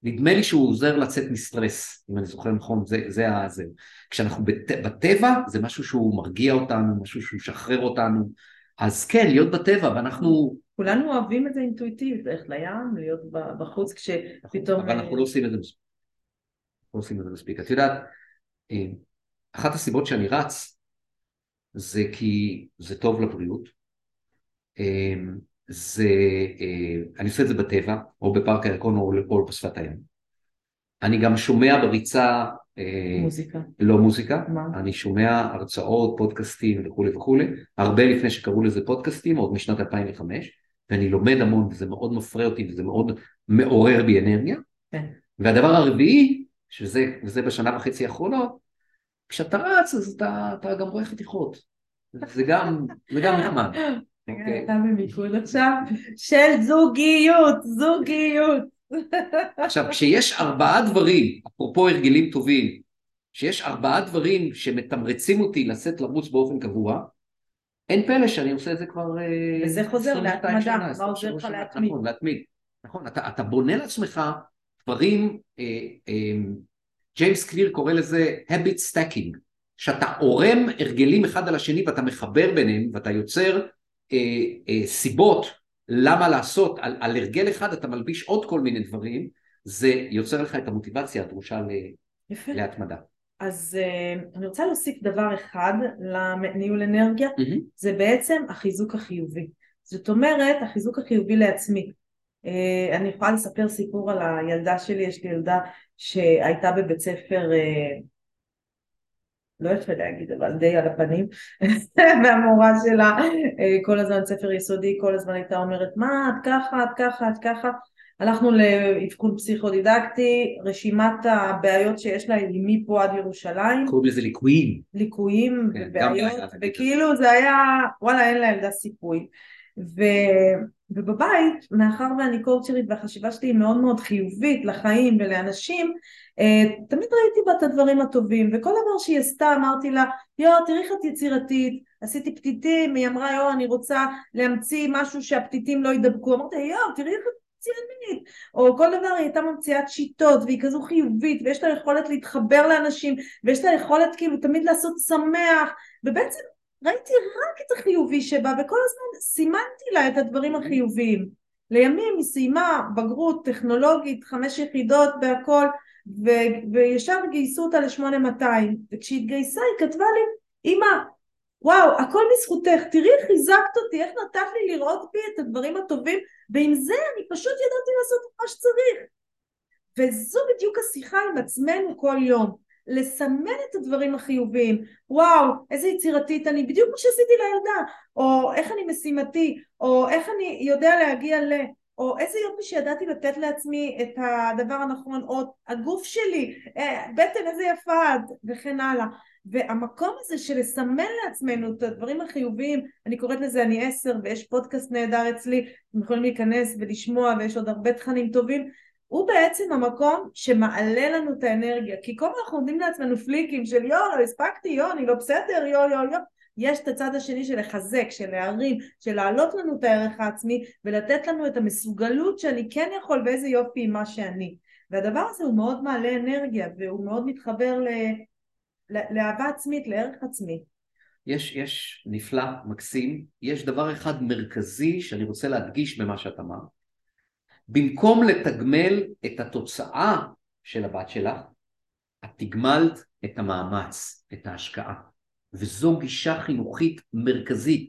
נדמה לי שהוא עוזר לצאת מסטרס, אם אני זוכר נכון, זה, זה זה. כשאנחנו בת, בטבע, זה משהו שהוא מרגיע אותנו, משהו שהוא משחרר אותנו. אז כן, להיות בטבע, ואנחנו... כולנו אוהבים את זה אינטואיטיבית, ללכת לים, להיות בחוץ כשפתאום... אבל אנחנו לא עושים את זה מספיק. לא עושים את זה מספיק. את יודעת, אה, אחת הסיבות שאני רץ, זה כי זה טוב לבריאות, אמ, זה, אה, אני עושה את זה בטבע, או בפארק הירקון או, בשפת הים. אני גם שומע בריצה... אה, מוזיקה. לא מוזיקה, מה? אני שומע הרצאות, פודקאסטים וכולי וכולי, הרבה לפני שקראו לזה פודקאסטים, עוד משנת 2005, ואני לומד המון וזה מאוד מפרה אותי וזה מאוד מעורר בי אנרגיה. כן. והדבר הרביעי, שזה בשנה וחצי האחרונות, כשאתה רץ אז אתה, אתה גם רואה חתיכות. זה גם, זה גם נחמד. *laughs* אוקיי. אתה במיקוד עכשיו של זוגיות, זוגיות. *laughs* עכשיו, כשיש ארבעה דברים, אפרופו הרגלים טובים, כשיש ארבעה דברים שמתמרצים אותי לצאת לרוץ באופן קבוע, אין פלא שאני עושה את זה כבר... אה, וזה חוזר להתמדה, מה עוזר לך להתמיד? נכון, להתמיד. נכון, אתה, אתה בונה לעצמך דברים, אה, אה, ג'יימס קליר קורא לזה habit stacking, שאתה עורם הרגלים אחד על השני ואתה מחבר ביניהם ואתה יוצר אה, אה, סיבות למה לעשות, על, על הרגל אחד אתה מלביש עוד כל מיני דברים, זה יוצר לך את המוטיבציה הדרושה ל, יפה. להתמדה. אז uh, אני רוצה להוסיף דבר אחד לניהול אנרגיה, Mm-hmm. זה בעצם החיזוק החיובי. זאת אומרת, החיזוק החיובי לעצמי. Uh, אני יכולה לספר סיפור על הילדה שלי, יש לי ילדה שהייתה בבית ספר, uh, לא יפה להגיד, אבל די על הפנים, *laughs* והמורה שלה uh, כל הזמן ספר יסודי, כל הזמן הייתה אומרת, מה, את ככה, את ככה, את ככה. הלכנו לאבחון פסיכודידקטי, רשימת הבעיות שיש לה היא מפה עד ירושלים. קוראים לזה ליקויים. ליקויים כן, ובעיות, בעיה, וכאילו זה היה, וואלה אין לילדה סיכוי. ו... ובבית, מאחר ואני קורצ'רית והחשיבה שלי היא מאוד מאוד חיובית לחיים ולאנשים, אה, תמיד ראיתי בה את הדברים הטובים, וכל דבר שהיא עשתה אמרתי לה, יואו תראי איך את יצירתית, עשיתי פתיתים, היא אמרה יואו אני רוצה להמציא משהו שהפתיתים לא יידבקו, אמרתי יואו תראי איך את ציונית, או כל דבר היא הייתה ממציאת שיטות והיא כזו חיובית ויש לה יכולת להתחבר לאנשים ויש לה יכולת כאילו תמיד לעשות שמח ובעצם ראיתי רק את החיובי שבה וכל הזמן סימנתי לה את הדברים החיוביים. לימים היא סיימה בגרות טכנולוגית, חמש יחידות בהכל ו- וישר גייסו אותה ל-8200 וכשהיא התגייסה היא כתבה לי אמא וואו הכל בזכותך. תראי איך חיזקת אותי איך נתת לי לראות בי את הדברים הטובים ועם זה אני פשוט ידעתי לעשות מה שצריך. וזו בדיוק השיחה עם עצמנו כל יום לסמן את הדברים החיוביים. וואו איזה יצירתית אני בדיוק כמו שעשיתי לילדה. או איך אני משימתי או איך אני יודע להגיע ל... או איזה יופי שידעתי לתת לעצמי את הדבר הנכון או הגוף שלי אה, בטן איזה יפה את וכן הלאה. והמקום הזה של לסמן לעצמנו את הדברים החיוביים, אני קוראת לזה אני עשר ויש פודקאסט נהדר אצלי, אתם יכולים להיכנס ולשמוע ויש עוד הרבה תכנים טובים, הוא בעצם המקום שמעלה לנו את האנרגיה, כי כל הזמן אנחנו נותנים לעצמנו פליקים של יואו לא הספקתי, יואו אני לא בסדר, יואו יואו יואו, יש את הצד השני של לחזק, של להרים, של להעלות לנו את הערך העצמי ולתת לנו את המסוגלות שאני כן יכול ואיזה יופי מה שאני. והדבר הזה הוא מאוד מעלה אנרגיה והוא מאוד מתחבר ל... לאהבה עצמית, לערך עצמי. יש, יש נפלא, מקסים, יש דבר אחד מרכזי שאני רוצה להדגיש במה שאת אמרת. במקום לתגמל את התוצאה של הבת שלך, את תגמלת את המאמץ, את ההשקעה. וזו גישה חינוכית מרכזית.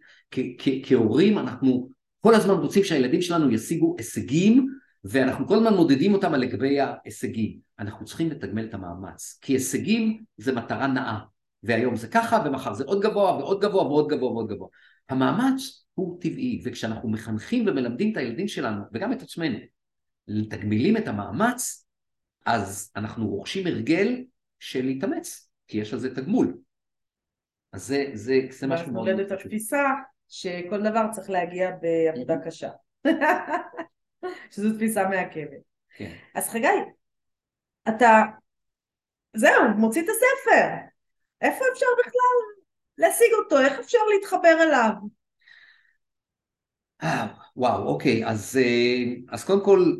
כהורים אנחנו כל הזמן רוצים שהילדים שלנו ישיגו הישגים ואנחנו כל הזמן מודדים אותם על לגבי ההישגים. אנחנו צריכים לתגמל את המאמץ, כי הישגים זה מטרה נאה, והיום זה ככה ומחר זה עוד גבוה ועוד גבוה ועוד גבוה ועוד גבוה. המאמץ הוא טבעי, וכשאנחנו מחנכים ומלמדים את הילדים שלנו, וגם את עצמנו, לתגמילים את המאמץ, אז אנחנו רוכשים הרגל של להתאמץ, כי יש על זה תגמול. אז זה, זה, זה משהו מאוד... ואז נולדת התפיסה שכל דבר צריך להגיע בעבודה קשה. *laughs* שזו תפיסה מעכבת. כן. אז חגי, אתה, זהו, מוציא את הספר. איפה אפשר בכלל להשיג אותו? איך אפשר להתחבר אליו? אה, וואו, אוקיי, אז, אה, אז קודם כל,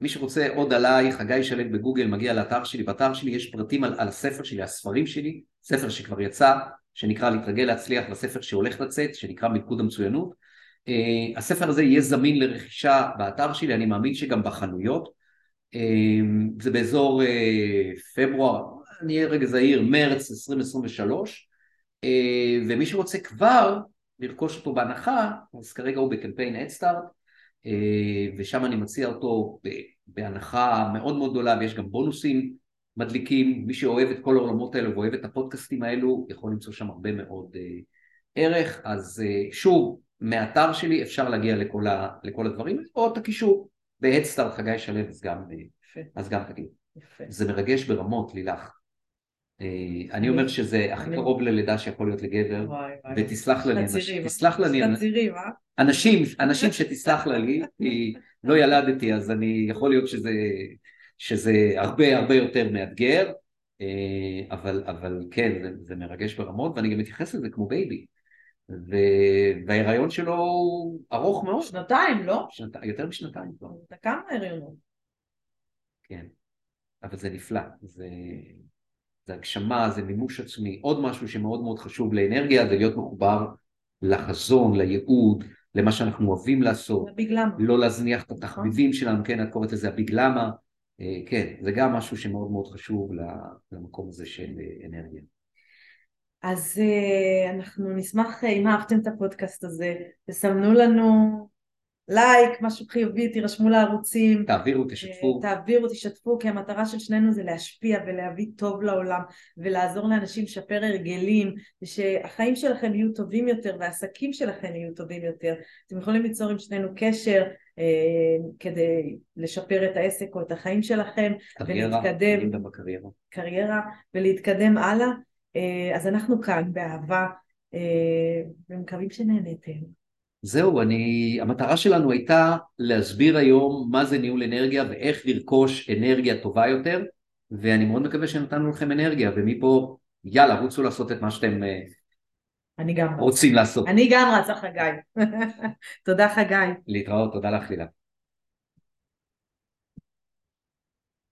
מי שרוצה עוד עליי, חגי שלג בגוגל, מגיע לאתר שלי, באתר שלי יש פרטים על, על הספר שלי, הספרים שלי, ספר שכבר יצא, שנקרא להתרגל להצליח, והספר שהולך לצאת, שנקרא מלכוד המצוינות. Uh, הספר הזה יהיה זמין לרכישה באתר שלי, אני מאמין שגם בחנויות. Uh, זה באזור uh, פברואר, אני אהיה רגע זהיר, מרץ 2023, uh, ומי שרוצה כבר לרכוש אותו בהנחה, אז כרגע הוא בקמפיין אדסטארט, uh, ושם אני מציע אותו בהנחה מאוד מאוד גדולה, ויש גם בונוסים מדליקים, מי שאוהב את כל העולמות האלו ואוהב את הפודקאסטים האלו, יכול למצוא שם הרבה מאוד uh, ערך, אז uh, שוב, מהאתר שלי אפשר להגיע לכל, ה, לכל הדברים, או את הקישור ב Headstart חגי שלו, אז גם, אז גם תגיד. יפה. זה מרגש ברמות, לילך. אני אומר שזה הכי קרוב ללידה שיכול להיות לגבר, ותסלח לי, תסלח לי, תצהירים, אה? אנשים, אנשים שתסלח לי, כי *laughs* לא ילדתי אז אני, יכול להיות שזה, שזה הרבה הרבה יותר מאתגר, אבל, אבל כן, זה, זה מרגש ברמות, ואני גם מתייחס לזה כמו baby. וההיריון שלו הוא ארוך מאוד. שנתיים, לא? שנת... יותר משנתיים כבר. כמה הריונות? כן, אבל זה נפלא, זה, זה הגשמה, זה מימוש עצמי. עוד משהו שמאוד מאוד חשוב לאנרגיה זה להיות מחובר לחזון, לייעוד, למה שאנחנו אוהבים לעשות. הביג למה. לא להזניח את התחביבים שלנו, כן, את קוראת לזה הביג למה. אה, כן, זה גם משהו שמאוד מאוד חשוב למקום הזה של אה, אנרגיה. אז אה, אנחנו נשמח אם אהבתם את הפודקאסט הזה, תסמנו לנו לייק, משהו חיובי, תירשמו לערוצים. תעבירו, תשתפו. תעבירו, תשתפו, כי המטרה של שנינו זה להשפיע ולהביא טוב לעולם ולעזור לאנשים לשפר הרגלים, ושהחיים שלכם יהיו טובים יותר והעסקים שלכם יהיו טובים יותר. אתם יכולים ליצור עם שנינו קשר אה, כדי לשפר את העסק או את החיים שלכם. קריירה, ולהתקדם. בקריירה. קריירה, ולהתקדם הלאה. אה, אז אנחנו כאן באהבה, אה, ומקווים שנהנתם. זהו, אני, המטרה שלנו הייתה להסביר היום מה זה ניהול אנרגיה ואיך לרכוש אנרגיה טובה יותר, ואני מאוד מקווה שנתנו לכם אנרגיה, ומפה יאללה, רוצו לעשות את מה שאתם אה, אני גם רוצים לעשות. אני גם רצה חגי. *laughs* תודה חגי. להתראות, תודה לך לילה.